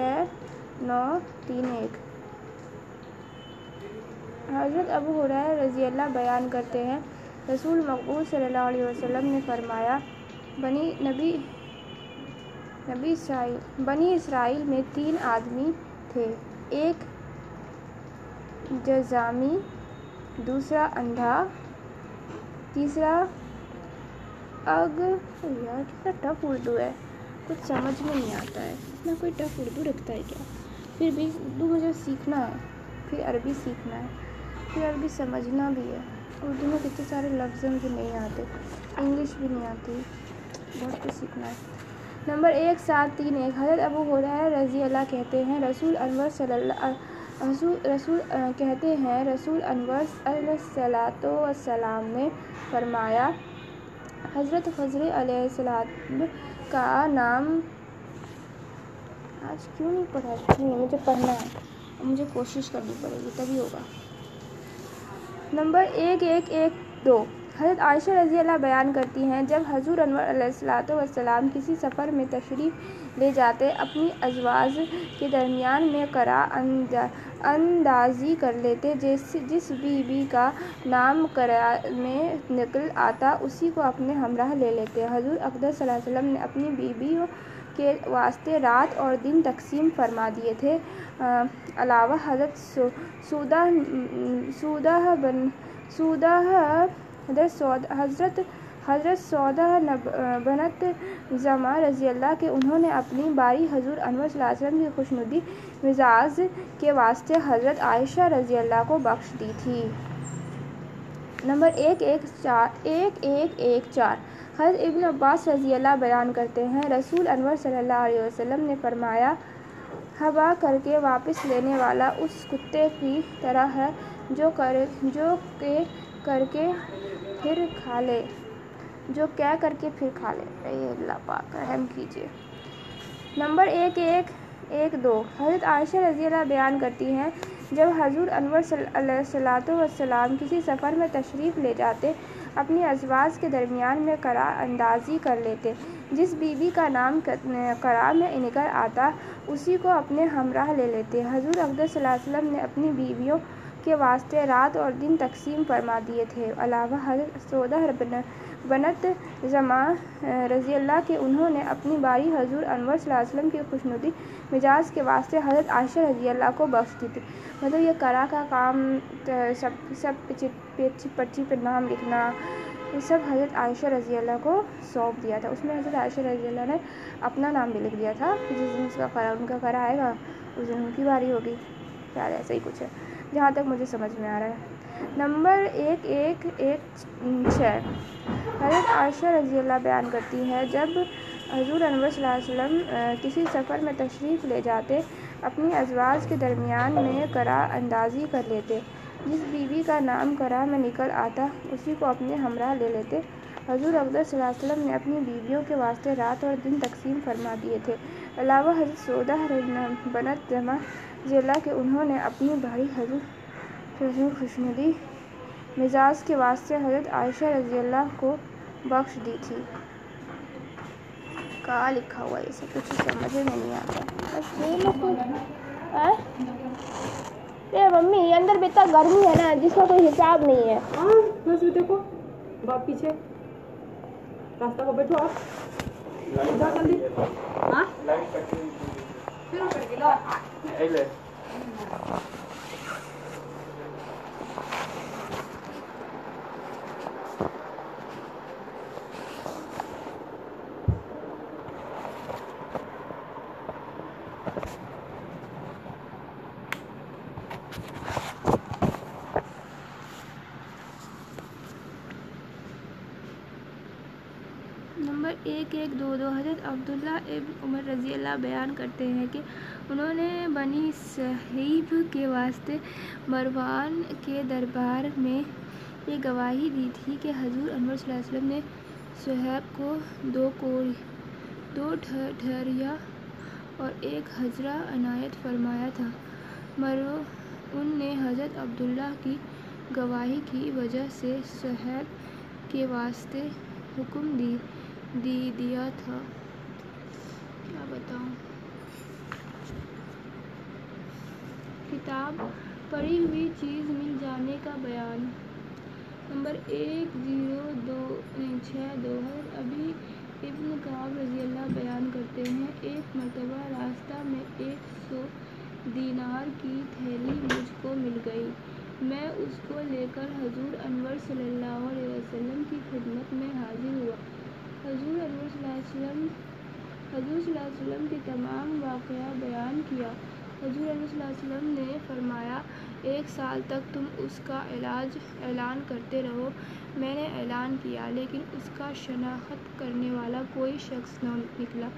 نو، تین، ایک۔ حضرت ابو حریرہ رضی اللہ بیان کرتے ہیں۔ رسول مقبول صلی اللہ علیہ وسلم نے فرمایا، بنی نبی نبی اسرائیل، بنی اسرائیل میں تین آدمی تھے، ایک جزامی، دوسرا اندھا، تیسرا اگ۔ یار، کتنا ٹف اردو ہے، کچھ سمجھ میں نہیں آتا ہے۔ اتنا کوئی ٹف اردو رکھتا ہے کیا؟ پھر بھی اردو مجھے سیکھنا ہے، پھر عربی سیکھنا ہے، پھر عربی سمجھنا بھی ہے۔ اردو میں کتنے سارے لفظ مجھے نہیں آتے، انگلش بھی نہیں آتی، بہت کچھ سیکھنا ہے۔ نمبر ایک، سات، تین، ایک، حضرت ابو ہریرہ رضی اللہ کہتے ہیں، رسول انور صلی اللہ رسول رسول کہتے ہیں، رسول انور علیہ صلاۃ نے فرمایا، حضرت خضر علیہ السلام کا نام، آج کیوں نہیں پڑھا؟ کیوں نہیں، مجھے پڑھنا ہے، مجھے کوشش کرنی پڑے گی، تبھی ہوگا۔ نمبر ایک ایک ایک، دو۔ حضرت عائشہ رضی اللہ بیان کرتی ہیں، جب حضور انور علیہ السلات وسلام کسی سفر میں تشریف لے جاتے، اپنی ازواج کے درمیان میں کرا اندازی کر لیتے، جس جس بی بی کا نام کرا میں نکل آتا، اسی کو اپنے ہمراہ لے لیتے۔ حضور اقدر صلی اللہ علیہ وسلم نے اپنی بیویوں کے واسطے رات اور دن تقسیم فرما دیے تھے۔ علاوہ حضرت سودہ سودہ بن سودہ حضرت سعود حضرت حضرت سودہ بنت زماں رضی اللہ کے انہوں نے اپنی باری حضور انور صلی اللہ علیہ وسلم کی خوشنودی مزاج کے واسطے حضرت عائشہ رضی اللہ کو بخش دی تھی۔ نمبر ایک ایک چار ایک ایک ایک چار۔ حضرت ابن عباس رضی اللہ بیان کرتے ہیں، رسول انور صلی اللہ علیہ وسلم نے فرمایا، ہوا کر کے واپس لینے والا اس کتے کی طرح ہے جو کر جو کہ کر کے پھر کھا لے۔ جو کہہ کر کے پھر کھا لے۔ اے اللہ پاک، رحم کیجیے۔ نمبر ایک ایک ایک، دو۔ حضرت عائشہ رضی اللہ بیان کرتی ہیں، جب حضور انور صلی علیہ صلاۃ کسی سفر میں تشریف لے جاتے، اپنی ازواج کے درمیان میں کرا اندازی کر لیتے۔ جس بیوی کا نام کرا میں نکل آتا، اسی کو اپنے ہمراہ لے لیتے۔ حضور اقدس صلی اللہ علیہ وسلم نے اپنی بیویوں کے واسطے رات اور دن تقسیم فرما دیے تھے۔ علاوہ حضرت سودہ بنت زمان رضی اللہ کے انہوں نے اپنی باری حضور انور صلی اللہ علیہ وسلم کی خوشنودی مزاج کے واسطے حضرت عائشہ رضی اللہ کو بخش دی تھی۔ مطلب یہ کرا کا کام سب سب پرچی پہ نام لکھنا، یہ سب حضرت عائشہ رضی اللہ کو سونپ دیا تھا۔ اس میں حضرت عائشہ رضی اللہ نے اپنا نام بھی لکھ دیا تھا، جس دن اس کا کرا ان کا کرا آئے گا، اس دن ان کی باری ہوگی۔ شاید ایسا ہی کچھ ہے۔ جہاں تک مجھے سمجھ میں آ رہا ہے۔ نمبر ایک ایک ایک چھ۔ حضرت عائشہ رضی اللہ بیان کرتی ہے جب حضور انور صلی اللہ علیہ وسلم کسی سفر میں تشریف لے جاتے، اپنی ازواج کے درمیان میں کرا اندازی کر لیتے۔ جس بیوی کا نام کرا میں نکل آتا، اسی کو اپنے ہمراہ لے لیتے۔ حضور اقدس صلی اللہ علیہ وسلم نے اپنی بیویوں کے واسطے رات اور دن تقسیم فرما دیے تھے۔ علاوہ حضرت سودہ بنت جمع ضلع کے انہوں نے اپنی بھائی حضور خوشنودی مزاج کے واسطے حضرت عائشہ رضی اللہ کو بخش دی تھی۔ کہاں لکھا ہوا ہے اسے کچھ سمجھ میں نہیں آتا۔ بس ممی اندر بھی اتنا گرمی ہے نا جس کا کوئی حساب نہیں ہے۔ ہاں بس دیکھو باپ پیچھے۔ راستہ کو بیٹھو آپ۔ جا جلدی۔ ہاں؟ شروع کر کے لا نمبر ایک دو دو حضرت عبداللہ ابن عمر رضی اللہ بیان کرتے ہیں کہ انہوں نے بنی صہیب کے واسطے مروان کے دربار میں یہ گواہی دی تھی کہ حضور انور صلی اللہ علیہ وسلم نے صہیب کو دو کوڑی، دو ڈھریا اور ایک حجرہ عنایت فرمایا تھا۔ مروان نے حضرت عبداللہ کی گواہی کی وجہ سے صہیب کے واسطے حکم دی۔ دی دیا تھا۔ کیا بتاؤں؟ کتاب پڑھی ہوئی چیز مل جانے کا بیان۔ نمبر ایک زیرو دو چھ دو حضرت ابھی ابن کعب رضی اللہ بیان کرتے ہیں۔ ایک مرتبہ راستہ میں ایک سو دینار کی تھیلی مجھ کو مل گئی۔ میں اس کو لے کر حضور انور صلی اللہ علیہ وسلم کی خدمت میں حاضر ہوا۔ حضور انور صلی اللہ علیہ وسلم حضور صلی اللہ علیہ وسلم کے تمام واقعہ بیان کیا۔ حضور انور صلی اللہ علیہ وسلم نے فرمایا، ایک سال تک تم اس کا علاج اعلان کرتے رہو۔ میں نے اعلان کیا، لیکن اس کا شناخت کرنے والا کوئی شخص نہ نکلا۔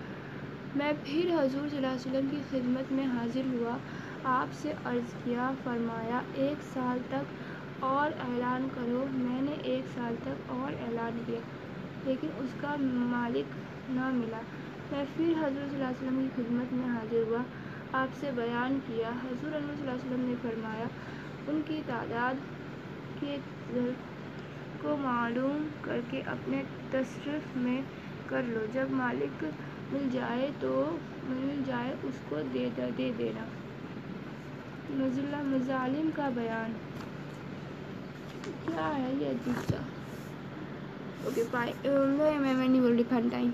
میں پھر حضور صلی اللہ علیہ وسلم کی خدمت میں حاضر ہوا۔ آپ سے عرض کیا، فرمایا، ایک سال تک اور اعلان کرو۔ میں نے ایک سال تک اور اعلان کیا۔ لیکن اس کا مالک نہ ملا۔ میں پھر حضور صلی اللہ علیہ وسلم کی خدمت میں حاضر ہوا۔ آپ سے بیان کیا۔ حضور انور صلی اللہ علیہ وسلم نے فرمایا، ان کی تعداد کے کو معلوم کر کے اپنے تصرف میں کر لو۔ جب مالک مل جائے تو مل جائے، اس کو دے دے دینا۔ مظالم کا بیان۔ کیا ہے یہ عجیب سا اوکے میں میں نہیں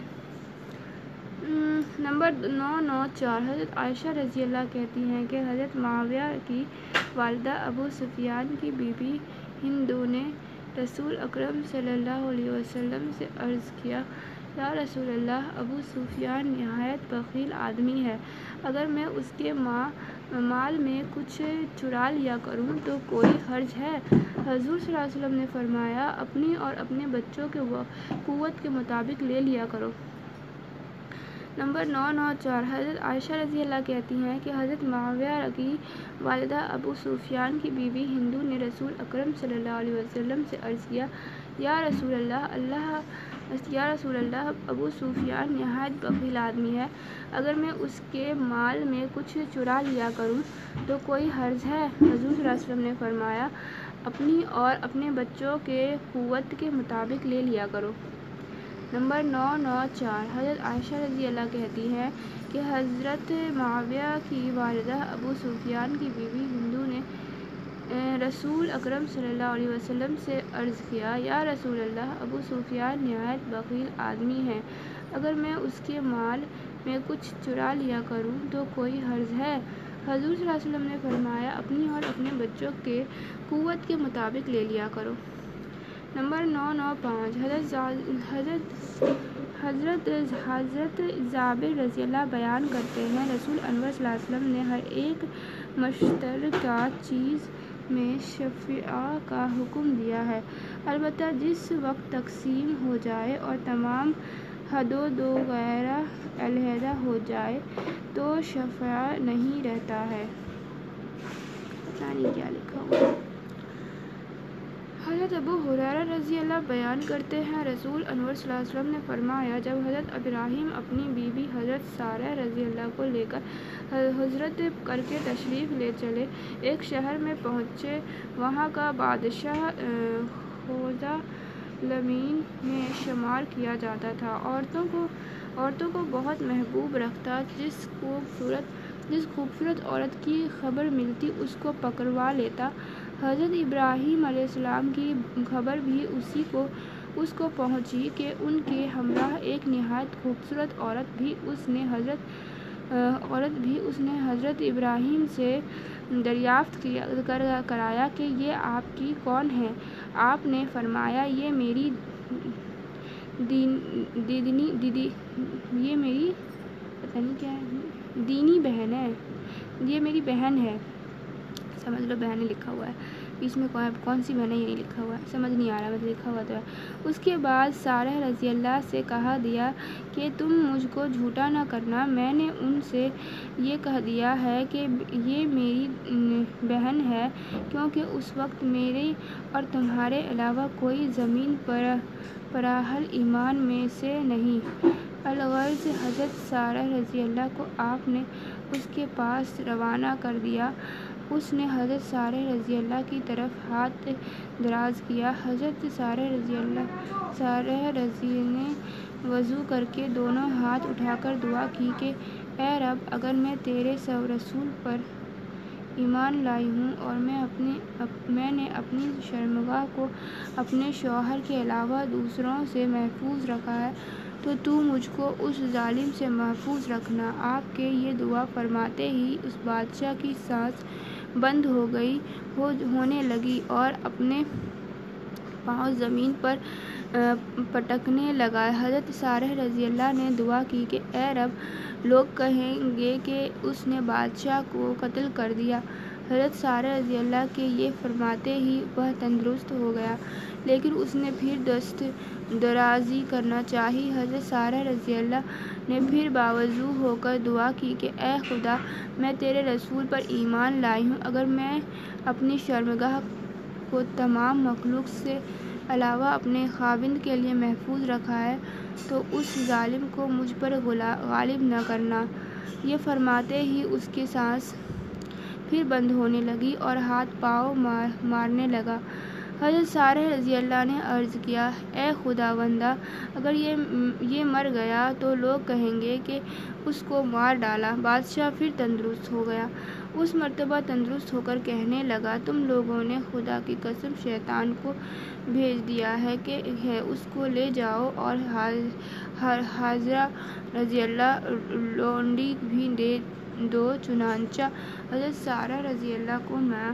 نمبر نو نو چار حضرت عائشہ رضی اللہ کہتی ہیں کہ حضرت معاویہ کی والدہ ابو سفیان کی بیوی ہندو نے رسول اکرم صلی اللہ علیہ وسلم سے عرض کیا یا رسول اللہ ابو سفیان نہایت بخیل آدمی ہے اگر میں اس کے ماں مال میں کچھ چرا لیا کروں تو کوئی حرج ہے۔ حضور صلی اللہ علیہ وسلم نے فرمایا، اپنی اور اپنے بچوں کے قوت کے مطابق لے لیا کرو۔ نمبر نو نو، چار، حضرت عائشہ رضی اللہ کہتی ہیں کہ حضرت معاویہ کی والدہ ابو سفیان کی بیوی ہندو نے رسول اکرم صلی اللہ علیہ وسلم سے عرض کیا، یا رسول اللہ اللہ یا رسول اللہ ابو سفیان نہایت بخیل آدمی ہے۔ اگر میں اس کے مال میں کچھ چرا لیا کروں تو کوئی حرج ہے؟ حضور صلی اللہ علیہ وسلم نے فرمایا، اپنی اور اپنے بچوں کے قوت کے مطابق لے لیا کرو۔ نمبر نو نو، چار۔ حضرت عائشہ رضی اللہ کہتی ہیں کہ حضرت معاویہ کی والدہ ابو سفیان کی بیوی ہندو نے رسول اکرم صلی اللہ علیہ وسلم سے عرض کیا، یا رسول اللہ، ابو سفیان نہایت بخیل آدمی ہے اگر میں اس کے مال میں کچھ چرا لیا کروں تو کوئی حرج ہے۔ حضور صلی اللہ علیہ وسلم نے فرمایا، اپنی اور اپنے بچوں کے قوت کے مطابق لے لیا کرو۔ نمبر نو نو، پانچ، حضرت حضرت حضرت حضرت جابر رضی اللہ بیان کرتے ہیں۔ رسول انور صلی اللہ علیہ وسلم نے ہر ایک مشترکہ چیز میں شفیع کا حکم دیا ہے۔ البتہ جس وقت تقسیم ہو جائے اور تمام حد و دو غیرہ علیحدہ ہو جائے تو شفیع نہیں رہتا ہے۔ پتہ نہیں کیا لکھا ہوا حضرت ابو حریرہ رضی اللہ بیان کرتے ہیں، رسول انور صلی اللہ علیہ وسلم نے فرمایا، جب حضرت ابراہیم اپنی بیوی حضرت سارہ رضی اللہ کو لے کر حضرت کر کے تشریف لے چلے، ایک شہر میں پہنچے، وہاں کا بادشاہ خوزہ لمین میں شمار کیا جاتا تھا۔ عورتوں کو عورتوں کو بہت محبوب رکھتا، جس خوبصورت جس خوبصورت عورت کی خبر ملتی، اس کو پکڑوا لیتا۔ حضرت ابراہیم علیہ السلام کی خبر بھی اسی کو، اس کو پہنچی کہ ان کے ہمراہ ایک نہایت خوبصورت عورت بھی اس نے حضرت عورت بھی اس نے حضرت ابراہیم سے دریافت کیا کرایا کہ یہ آپ کی کون ہے آپ نے فرمایا، یہ میری دین، دیدنی، دیدی، یہ میری پتہ نہیں کیا ہے، دینی بہن ہے، یہ میری بہن ہے۔ سمجھ لو بہنیں لکھا ہوا ہے۔ بیچ میں کون کون سی بہن یہ نہیں لکھا ہوا ہے؟ سمجھ نہیں آ رہا مطلب لکھا ہوا تو ہے۔ اس کے بعد سارہ رضی اللہ سے کہا دیا کہ تم مجھ کو جھوٹا نہ کرنا۔ میں نے ان سے یہ کہہ دیا ہے کہ یہ میری بہن ہے، کیونکہ اس وقت میرے اور تمہارے علاوہ کوئی زمین پر پراہل ایمان میں سے نہیں۔ الغرض حضرت سارہ رضی اللہ کو آپ نے اس کے پاس روانہ کر دیا۔ اس نے حضرت سارہ رضی اللہ کی طرف ہاتھ دراز کیا۔ حضرت سارہ رضی اللہ، سارہ رضی نے وضو کر کے دونوں ہاتھ اٹھا کر دعا کی کہ، اے رب، اگر میں تیرے سو رسول پر ایمان لائی ہوں اور میں اپنے میں نے اپنی شرمگاہ کو اپنے شوہر کے علاوہ دوسروں سے محفوظ رکھا ہے، تو تو مجھ کو اس ظالم سے محفوظ رکھنا۔ آپ کے یہ دعا فرماتے ہی اس بادشاہ کی سانس بند ہو گئی ہو ہونے لگی اور اپنے پاؤں زمین پر پٹکنے لگا۔ حضرت سارہ رضی اللہ نے دعا کی کہ، اے رب، لوگ کہیں گے کہ اس نے بادشاہ کو قتل کر دیا۔ حضرت سارہ رضی اللہ کے یہ فرماتے ہی وہ تندرست ہو گیا۔ لیکن اس نے پھر دست درازی کرنا چاہی۔ حضرت سارہ رضی اللہ نے پھر باوضو ہو کر دعا کی کہ اے خدا، میں تیرے رسول پر ایمان لائی ہوں۔ اگر میں اپنی شرمگاہ کو تمام مخلوق سے علاوہ اپنے خاوند کے لیے محفوظ رکھا ہے، تو اس ظالم کو مجھ پر غالب نہ کرنا۔ یہ فرماتے ہی اس کی سانس پھر بند ہونے لگی اور ہاتھ پاؤں مار، مارنے لگا۔ حضرت سارہ رضی اللہ نے عرض کیا، اے خدا بندہ اگر یہ یہ مر گیا تو لوگ کہیں گے کہ اس کو مار ڈالا۔ بادشاہ پھر تندرست ہو گیا۔ اس مرتبہ تندرست ہو کر کہنے لگا، تم لوگوں نے خدا کی قسم شیطان کو بھیج دیا ہے کہ ہے، اس کو لے جاؤ۔ اور حاضرہ رضی اللہ لونڈی بھی دے دو چنانچہ حضرت سارہ رضی اللہ کو میں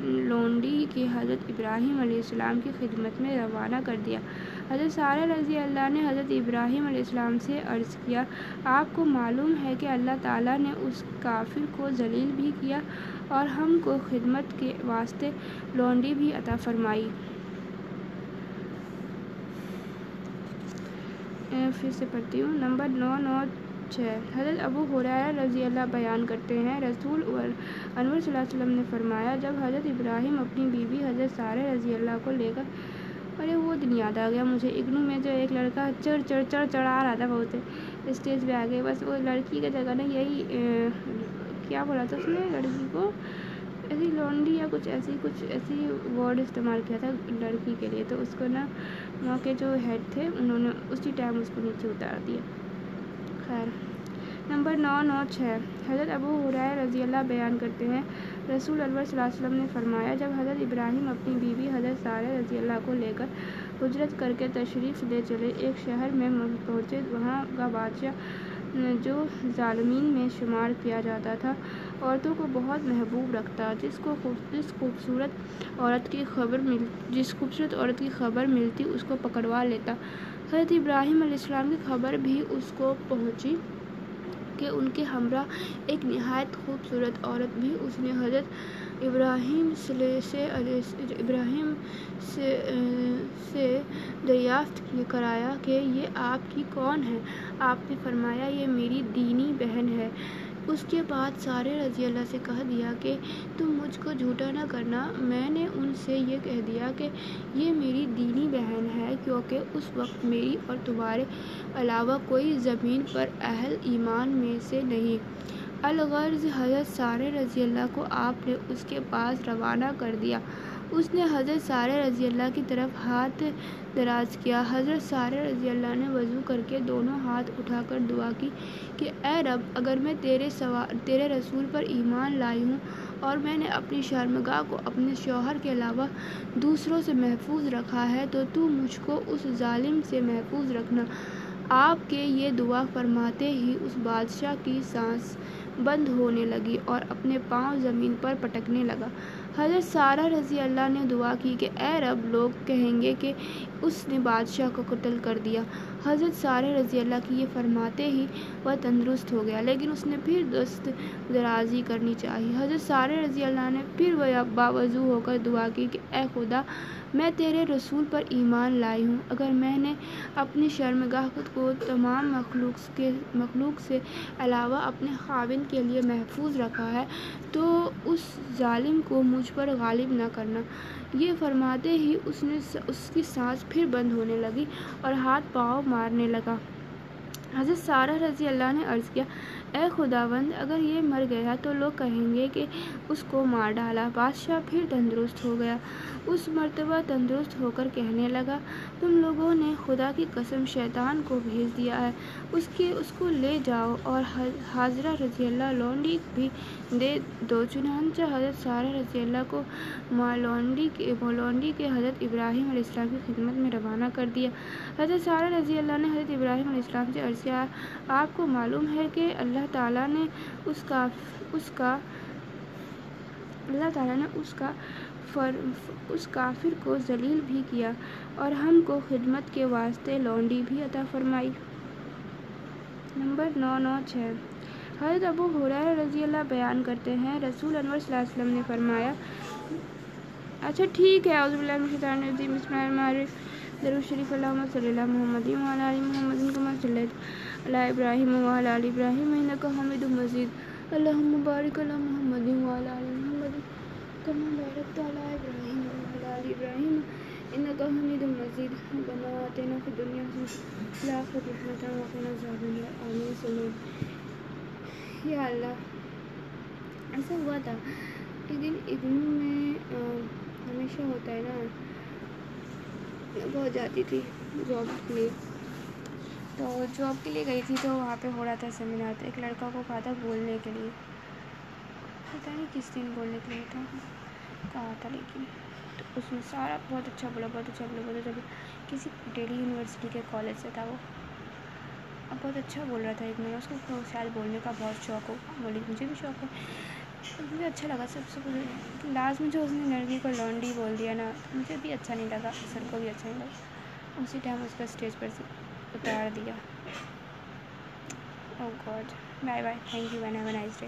لونڈی کے حضرت ابراہیم علیہ السلام کی خدمت میں روانہ کر دیا۔ حضرت سارہ رضی اللہ نے حضرت ابراہیم علیہ السلام سے عرض کیا، آپ کو معلوم ہے کہ اللہ تعالیٰ نے اس کافر کو ذلیل بھی کیا اور ہم کو خدمت کے واسطے لونڈی بھی عطا فرمائی۔ پھر سے پڑھتی ہوں۔ نمبر نو نو اچھا چھ حضرت ابو حریرہ رضی اللہ بیان کرتے ہیں، رسول انور صلی اللہ علیہ وسلم نے فرمایا، جب حضرت ابراہیم اپنی بیوی حضرت سارہ رضی اللہ کو لے کر، ارے وہ دن یاد آ گیا مجھے، اگنو میں جو ایک لڑکا چڑھ چڑھ چڑھ چڑھا رہا تھا بہت اسٹیج پہ آ گئے بس وہ لڑکی کی جگہ نا یہی کیا بولا تھا اس نے لڑکی کو؟ ایسی لونڈی یا کچھ ایسی کچھ ایسی ورڈ استعمال کیا تھا لڑکی کے لیے، تو اس کو نا وہاں کے جو ہیڈ تھے، انہوں نے اسی ٹائم اس کو نیچے اتار دیا۔ خیر۔ نمبر نو نو چھ حضرت ابو حرائے رضی اللہ بیان کرتے ہیں، رسول اللہ صلی اللہ علیہ وسلم نے فرمایا، جب حضرت ابراہیم اپنی بیوی حضرت سارہ رضی اللہ کو لے کر ہجرت کر کے تشریف لے چلے، ایک شہر میں پہنچے، وہاں کا بادشاہ جو ظالمین میں شمار کیا جاتا تھا، عورتوں کو بہت محبوب رکھتا، جس کو جس خوبصورت عورت کی خبر مل، جس خوبصورت عورت کی خبر ملتی، اس کو پکڑوا لیتا۔ حضرت ابراہیم علیہ السلام کی خبر بھی اس کو پہنچی کہ ان کے ہمراہ ایک نہایت خوبصورت عورت بھی اس نے حضرت ابراہیم سے ابراہیم سے سے دریافت کرایا کہ یہ آپ کی کون ہے؟ آپ نے فرمایا یہ میری دینی بہن ہے۔ اس کے بعد سارے رضی اللہ سے کہہ دیا کہ تم مجھ کو جھوٹا نہ کرنا۔ میں نے ان سے یہ کہہ دیا کہ یہ میری دینی بہن ہے کیونکہ اس وقت میری اور تمہارے علاوہ کوئی زمین پر اہل ایمان میں سے نہیں۔ الغرض حضرت سارے رضی اللہ کو آپ نے اس کے پاس روانہ کر دیا۔ اس نے حضرت سارے رضی اللہ کی طرف ہاتھ دراز کیا۔ حضرت سارے رضی اللہ نے وضو کر کے دونوں ہاتھ اٹھا کر دعا کی کہ، اے رب، اگر میں تیرے سوا، تیرے رسول پر ایمان لائی ہوں اور میں نے اپنی شرمگاہ کو اپنے شوہر کے علاوہ دوسروں سے محفوظ رکھا ہے، تو تو مجھ کو اس ظالم سے محفوظ رکھنا۔ آپ کے یہ دعا فرماتے ہی اس بادشاہ کی سانس بند ہونے لگی اور اپنے پاؤں زمین پر پٹکنے لگا۔ حضرت سارہ رضی اللہ نے دعا کی کہ اے رب، لوگ کہیں گے کہ اس نے بادشاہ کو قتل کر دیا۔ حضرت سارہ رضی اللہ کی یہ فرماتے ہی وہ تندرست ہو گیا، لیکن اس نے پھر دست درازی کرنی چاہی۔ حضرت سارہ رضی اللہ نے پھر وہ باوضو ہو کر دعا کی کہ، اے خدا، میں تیرے رسول پر ایمان لائی ہوں۔ اگر میں نے اپنی شرمگاہ کو تمام مخلوق کے، مخلوق سے علاوہ اپنے خاوند کے لیے محفوظ رکھا ہے، تو اس ظالم کو مجھ پر غالب نہ کرنا۔ یہ فرماتے ہی اس نے اس کی سانس پھر بند ہونے لگی اور ہاتھ پاؤں مارنے لگا۔ حضرت سارہ رضی اللہ نے عرض کیا، اے خداوند، اگر یہ مر گیا تو لوگ کہیں گے کہ اس کو مار ڈالا۔ بادشاہ پھر تندرست ہو گیا۔ اس مرتبہ تندرست ہو کر کہنے لگا تم لوگوں نے خدا کی قسم شیطان کو بھیج دیا ہے۔ اس کے اس کو لے جاؤ اور حاضرہ رضی اللہ لونڈی بھی دے دو۔ چنانچہ حضرت سارہ رضی اللہ کو مالونڈی کے مولونڈی کے حضرت ابراہیم علیہ السلام کی خدمت میں روانہ کر دیا۔ حضرت سارہ رضی اللہ نے حضرت ابراہیم علیہ السلام سے عرض کیا، آپ کو معلوم ہے کہ اللہ تعالیٰ نے اس کا اس کا، اللہ تعالیٰ نے اس کا فر اس کافر کو ذلیل بھی کیا اور ہم کو خدمت کے واسطے لونڈی بھی عطا فرمائی۔ نمبر نو نو چھ۔ حضرت ابو حریرہ رضی اللہ بیان کرتے ہیں۔ رسول انور صلی اللہ علیہ وسلم نے فرمایا اچھا ٹھیک ہے، اعوذ باللہ من الشیطان الرجیم۔ اللہ الرحمن الرحیم۔ درود شریف اللہم صلی اللہ محمد وعلی آل محمد کما صلیت۔ علی ابراہیم وعلی آل ابراہیم انک حمید مجید۔ اللہم بارک علی محمد وعلی آل محمد۔ کما بارکت علی ابراہیم وعلی آل ابراہیم انک حمید مجید. ربنا آتنا فی الدنیا حسنۃ وفی وقنا عذاب النار. آمین، صلی یا اللہ، ایسا ہوا تھا ایک دن اگنو میں ہمیشہ ہوتا ہے نا، بہت جاتی تھی جاب کے لیے۔ تو جاب کے لیے گئی تھی تو وہاں پہ ہو رہا تھا سیمینار، ایک لڑکا کو کہا تھا بولنے کے لیے۔ پتہ نہیں کس دن بولنے کے لیے تھا، کہا تھا لیکن تو اس میں سارا بہت اچھا بولا، بہت اچھا بولا، بہت اچھا بولا۔ کسی ڈیلی یونیورسٹی کے کالج سے تھا وہ۔ اب بہت اچھا بول رہا تھا ایک میں نے اس کو شاید بولنے کا بہت شوق ہو بولی مجھے بھی شوق ہے۔ مجھے اچھا لگا سب سے لاسٹ میں جو اس نے لڑکی کو لونڈی بول دیا نا، مجھے بھی اچھا نہیں لگا، سر کو بھی اچھا نہیں لگا۔ اسی ٹائم اس کو اسٹیج پر سے اتار دیا۔ او God bye bye thank you when have a nice day